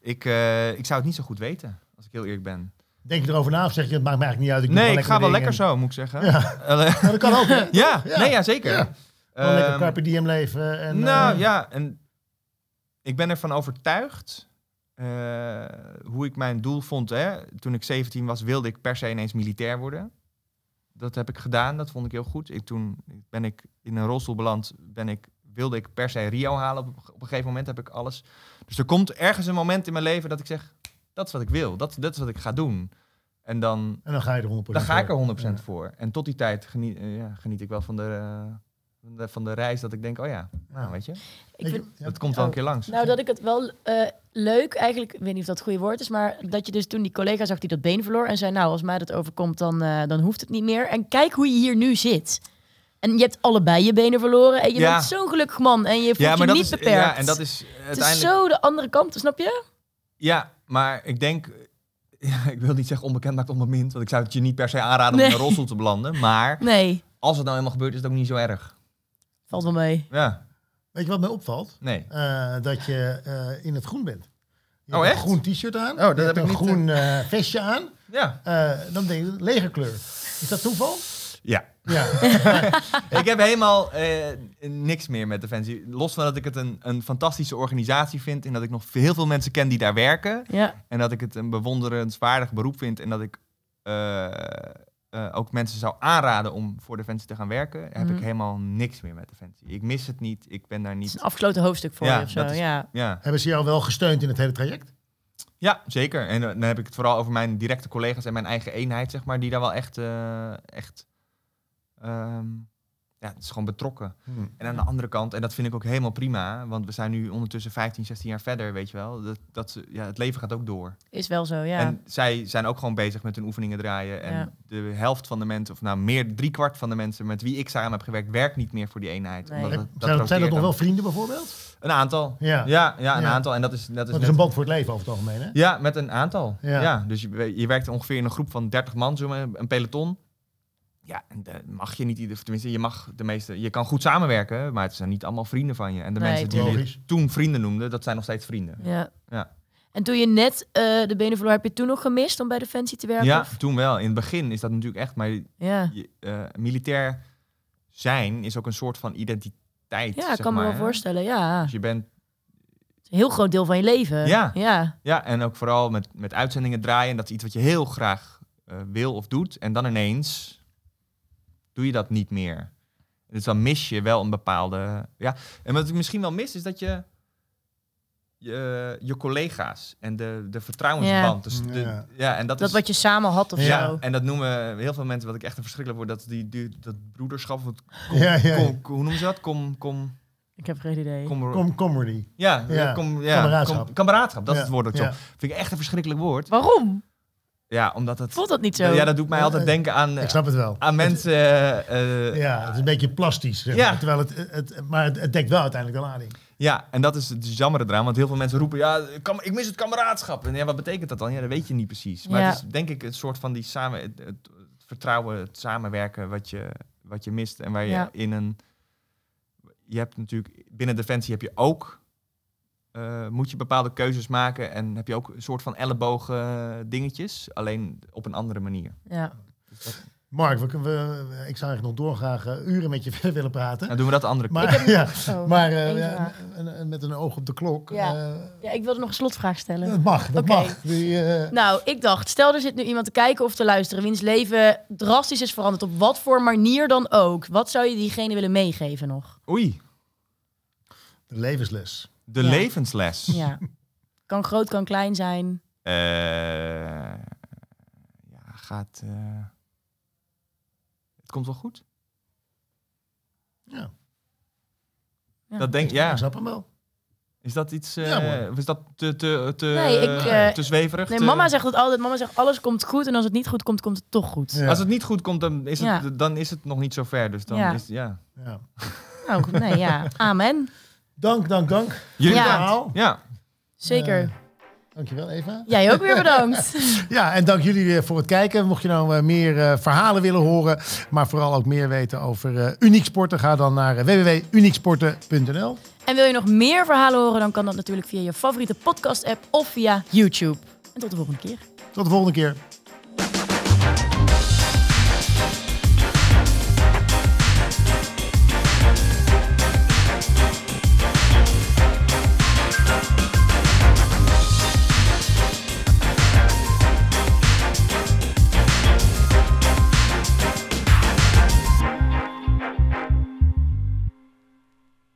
[SPEAKER 1] Ik, eh, ik zou het niet zo goed weten, als ik heel eerlijk ben.
[SPEAKER 3] Denk je erover na of zeg je, het maakt me eigenlijk niet uit. Ik
[SPEAKER 1] nee, ik ga wel lekker zo, moet ik zeggen.
[SPEAKER 3] Ja. Ja, dat kan ook. hè?
[SPEAKER 1] ja,
[SPEAKER 3] Ja.
[SPEAKER 1] nee, ja, zeker.
[SPEAKER 3] Ja. Gewoon lekker
[SPEAKER 1] Ehm,
[SPEAKER 3] carpe diem leven. En,
[SPEAKER 1] nou
[SPEAKER 3] eh,
[SPEAKER 1] ja, en ik ben ervan overtuigd hoe ik mijn doel vond. Hè. Toen ik 17 was, wilde ik per se ineens militair worden. Dat heb ik gedaan, dat vond ik heel goed. Ik, toen ben ik in een rolstoel beland, ben ik, wilde ik per se Rio halen. Op, op een gegeven moment heb ik alles. Dus er komt ergens een moment in mijn leven dat ik zeg, dat is wat ik wil. Dat, dat is wat ik ga doen. En dan,
[SPEAKER 3] En dan ga je er 100%
[SPEAKER 1] dan ga ik er 100%
[SPEAKER 3] Ja.
[SPEAKER 1] voor. En tot die tijd geniet, eh, ja, geniet ik wel van de, eh, van de, van de reis dat ik denk, oh ja, nou weet je.
[SPEAKER 2] Ik
[SPEAKER 3] ja,
[SPEAKER 1] Dat komt wel een
[SPEAKER 2] Oh.
[SPEAKER 1] keer langs.
[SPEAKER 2] nou, dat ik het wel eh, leuk, eigenlijk, ik weet niet of dat het goede woord is, maar dat je dus toen die collega zag die dat been verloor en zei, nou, als mij dat overkomt, dan, eh, dan hoeft het niet meer. En kijk hoe je hier nu zit. En je hebt allebei je benen verloren en je
[SPEAKER 1] Ja.
[SPEAKER 2] bent zo'n gelukkig man en je voelt
[SPEAKER 1] ja,
[SPEAKER 2] je niet
[SPEAKER 1] is,
[SPEAKER 2] beperkt.
[SPEAKER 1] ja, en dat is
[SPEAKER 2] het is
[SPEAKER 1] uiteindelijk.
[SPEAKER 2] zo de andere kant, snap je?
[SPEAKER 1] Ja, maar ik denk. Ja, ik wil niet zeggen onbekend maakt onbemind, want ik zou het je niet per se aanraden om in een rolstoel te belanden. Maar
[SPEAKER 2] Nee,
[SPEAKER 1] als het nou helemaal gebeurt, is het ook niet zo erg.
[SPEAKER 2] valt wel mee.
[SPEAKER 1] Ja,
[SPEAKER 3] Weet je wat mij opvalt?
[SPEAKER 1] nee.
[SPEAKER 3] Eh, dat je eh, in het groen bent. Je
[SPEAKER 1] Oh,
[SPEAKER 3] hebt
[SPEAKER 1] echt?
[SPEAKER 3] een groen t-shirt aan.
[SPEAKER 1] Oh, dat
[SPEAKER 3] je
[SPEAKER 1] heb ik
[SPEAKER 3] een
[SPEAKER 1] niet,
[SPEAKER 3] groen eh, vestje aan.
[SPEAKER 1] Ja.
[SPEAKER 3] Eh, dan denk je, legerkleur. Is dat toeval?
[SPEAKER 1] Ja.
[SPEAKER 3] Ja.
[SPEAKER 1] ik heb helemaal eh, niks meer met Defensie. Los van dat ik het een, een fantastische organisatie vind en dat ik nog heel veel mensen ken die daar werken.
[SPEAKER 2] Ja,
[SPEAKER 1] En dat ik het een bewonderenswaardig beroep vind en dat ik eh, eh, ook mensen zou aanraden om voor Defensie te gaan werken, heb
[SPEAKER 2] Mhm.
[SPEAKER 1] ik helemaal niks meer met Defensie. Ik mis het niet, ik ben daar
[SPEAKER 2] het is
[SPEAKER 1] niet...
[SPEAKER 2] een afgesloten hoofdstuk voor
[SPEAKER 1] Ja,
[SPEAKER 2] je of zo.
[SPEAKER 1] is-
[SPEAKER 2] Ja.
[SPEAKER 1] Ja.
[SPEAKER 3] Hebben ze jou wel gesteund in het hele traject?
[SPEAKER 1] Ja, zeker. En dan heb ik het vooral over mijn directe collega's en mijn eigen eenheid, zeg maar, die daar wel echt, eh, echt, ehm, ja, het is gewoon betrokken.
[SPEAKER 3] Hmm.
[SPEAKER 1] En aan de andere kant, en dat vind ik ook helemaal prima, want we zijn nu ondertussen 15, 16 jaar verder, weet je wel. Dat, dat ze, ja, het leven gaat ook door.
[SPEAKER 2] Is wel zo, ja.
[SPEAKER 1] En zij zijn ook gewoon bezig met hun oefeningen draaien. En
[SPEAKER 2] Ja.
[SPEAKER 1] de helft van de mensen, of nou meer driekwart van de mensen met wie ik samen heb gewerkt, werkt niet meer voor die eenheid.
[SPEAKER 2] Nee.
[SPEAKER 1] Omdat
[SPEAKER 3] zijn,
[SPEAKER 1] het-
[SPEAKER 3] dat, zijn dat
[SPEAKER 1] roteert
[SPEAKER 3] nog wel vrienden bijvoorbeeld?
[SPEAKER 1] Een aantal.
[SPEAKER 3] Ja.
[SPEAKER 1] Ja, ja, een
[SPEAKER 3] Ja.
[SPEAKER 1] aantal. En dat is, dat is
[SPEAKER 3] Dat is
[SPEAKER 1] net-
[SPEAKER 3] een band voor het leven over het algemeen, hè?
[SPEAKER 1] Ja, met een aantal.
[SPEAKER 3] Ja.
[SPEAKER 1] Ja. dus je, je werkt ongeveer in een groep van 30 man, zo een peloton. Ja, en de, mag je niet ieder, tenminste, je mag de meeste, je kan goed samenwerken, maar het zijn niet allemaal vrienden van je. En de
[SPEAKER 2] Nee,
[SPEAKER 1] mensen die je toen vrienden noemden, dat zijn nog steeds vrienden.
[SPEAKER 2] ja.
[SPEAKER 1] Ja.
[SPEAKER 2] En toen je net eh, de benen verloor, heb je toen nog gemist om bij Defensie te werken?
[SPEAKER 1] Ja,
[SPEAKER 2] of?
[SPEAKER 1] toen wel. In het begin is dat natuurlijk echt, maar
[SPEAKER 2] Ja,
[SPEAKER 1] je, eh, militair zijn is ook een soort van identiteit.
[SPEAKER 2] ja ik kan me wel
[SPEAKER 1] hè.
[SPEAKER 2] voorstellen, ja.
[SPEAKER 1] Dus je bent,
[SPEAKER 2] Een heel groot deel van je leven.
[SPEAKER 1] Ja.
[SPEAKER 2] Ja,
[SPEAKER 1] ja, en ook vooral met, met uitzendingen draaien. Dat is iets wat je heel graag eh, wil of doet. En dan ineens doe je dat niet meer. Dus dan mis je wel een bepaalde. Ja. En wat ik misschien wel mis, is dat je je, je collega's en de, de vertrouwensband. Dus de,
[SPEAKER 3] Ja.
[SPEAKER 1] ja. en dat,
[SPEAKER 2] dat
[SPEAKER 1] is,
[SPEAKER 2] wat je samen had of
[SPEAKER 1] ja,
[SPEAKER 2] zo.
[SPEAKER 1] en dat noemen heel veel mensen, wat ik echt een verschrikkelijk word, dat die, die dat broederschap, of het
[SPEAKER 3] Ja, ja, ja.
[SPEAKER 1] kom, hoe noemen ze dat? Kom, kom,
[SPEAKER 2] Ik heb geen idee.
[SPEAKER 1] kom,
[SPEAKER 3] Com comedy.
[SPEAKER 1] ja,
[SPEAKER 3] Ja,
[SPEAKER 1] kom, ja,
[SPEAKER 3] kameraadschap.
[SPEAKER 1] kom- kameraadschap, dat
[SPEAKER 3] Ja,
[SPEAKER 1] is het woord dat ik
[SPEAKER 3] ja.
[SPEAKER 1] Vind ik echt een verschrikkelijk woord.
[SPEAKER 2] Waarom?
[SPEAKER 1] Ja, omdat het,
[SPEAKER 2] Voelt dat niet zo?
[SPEAKER 1] ja, dat doet mij altijd
[SPEAKER 3] Eh,
[SPEAKER 1] denken aan,
[SPEAKER 3] Ik snap het wel.
[SPEAKER 1] aan mensen. eh,
[SPEAKER 3] Ja, het is een beetje plastisch. Zeg
[SPEAKER 1] Ja.
[SPEAKER 3] maar. Terwijl het, het, maar het, het dekt wel uiteindelijk de lading.
[SPEAKER 1] Ja, en dat is het jammer eraan, want heel veel mensen roepen, ja, ik mis het kameraadschap. En ja, wat betekent dat dan? Ja, dat weet je niet precies. Maar
[SPEAKER 2] Ja.
[SPEAKER 1] het is denk ik een soort van die samen, het, het vertrouwen, het samenwerken wat je, wat je mist. En waar je
[SPEAKER 2] Ja.
[SPEAKER 1] in een, je hebt natuurlijk, binnen Defensie heb je ook, eh, moet je bepaalde keuzes maken en heb je ook een soort van ellebogen dingetjes, alleen op een andere manier.
[SPEAKER 2] Ja.
[SPEAKER 3] Mark, we, we- ik zou eigenlijk nog doorgraag eh, uren met je verder willen praten.
[SPEAKER 1] Nou doen we dat de andere keer.
[SPEAKER 3] Maar, ja,
[SPEAKER 2] Oh,
[SPEAKER 3] maar eh, ja, met een oog op de klok.
[SPEAKER 2] Ja.
[SPEAKER 3] eh,
[SPEAKER 2] ja, ik wilde nog een slotvraag stellen.
[SPEAKER 3] dat mag, dat mag. Die, eh,
[SPEAKER 2] Nou, ik dacht, stel er zit nu iemand te kijken of te luisteren wiens leven drastisch is veranderd, op wat voor manier dan ook. Wat zou je diegene willen meegeven nog?
[SPEAKER 1] Oei,
[SPEAKER 3] de levensles.
[SPEAKER 1] De
[SPEAKER 2] Ja.
[SPEAKER 1] levensles.
[SPEAKER 2] Ja. Kan groot, kan klein zijn.
[SPEAKER 1] Eh, ja, gaat. eh, het komt wel goed.
[SPEAKER 3] Ja,
[SPEAKER 2] Ja.
[SPEAKER 1] Dat denk
[SPEAKER 3] ik
[SPEAKER 1] ja.
[SPEAKER 3] snap hem wel.
[SPEAKER 1] Is dat iets? eh,
[SPEAKER 3] Ja, hoor.
[SPEAKER 1] of is dat te, te, te,
[SPEAKER 2] Nee, ik, eh,
[SPEAKER 1] te zweverig?
[SPEAKER 2] Nee,
[SPEAKER 1] te-
[SPEAKER 2] mama zegt het altijd. Mama zegt alles komt goed en als het niet goed komt, komt het toch goed.
[SPEAKER 3] Ja.
[SPEAKER 1] Als het niet goed komt, dan is het,
[SPEAKER 2] Ja.
[SPEAKER 1] dan is het nog niet zo ver. Dus dan
[SPEAKER 2] Ja.
[SPEAKER 1] is ja.
[SPEAKER 3] Ja.
[SPEAKER 2] Nou, goed, nee, ja. Amen.
[SPEAKER 3] Dank, dank, dank.
[SPEAKER 1] Jullie
[SPEAKER 2] Ja.
[SPEAKER 3] Verhaal.
[SPEAKER 1] Ja.
[SPEAKER 2] Zeker.
[SPEAKER 3] Eh, Dankjewel, Eva.
[SPEAKER 2] Jij ook weer bedankt.
[SPEAKER 3] Ja, en dank jullie weer voor het kijken. Mocht je nou eh, meer eh, verhalen willen horen, maar vooral ook meer weten over eh uniek sporten, ga dan naar www.unieksporten.nl.
[SPEAKER 2] En wil je nog meer verhalen horen, dan kan dat natuurlijk via je favoriete podcast-app of via YouTube. En tot de volgende keer.
[SPEAKER 3] Tot de volgende keer.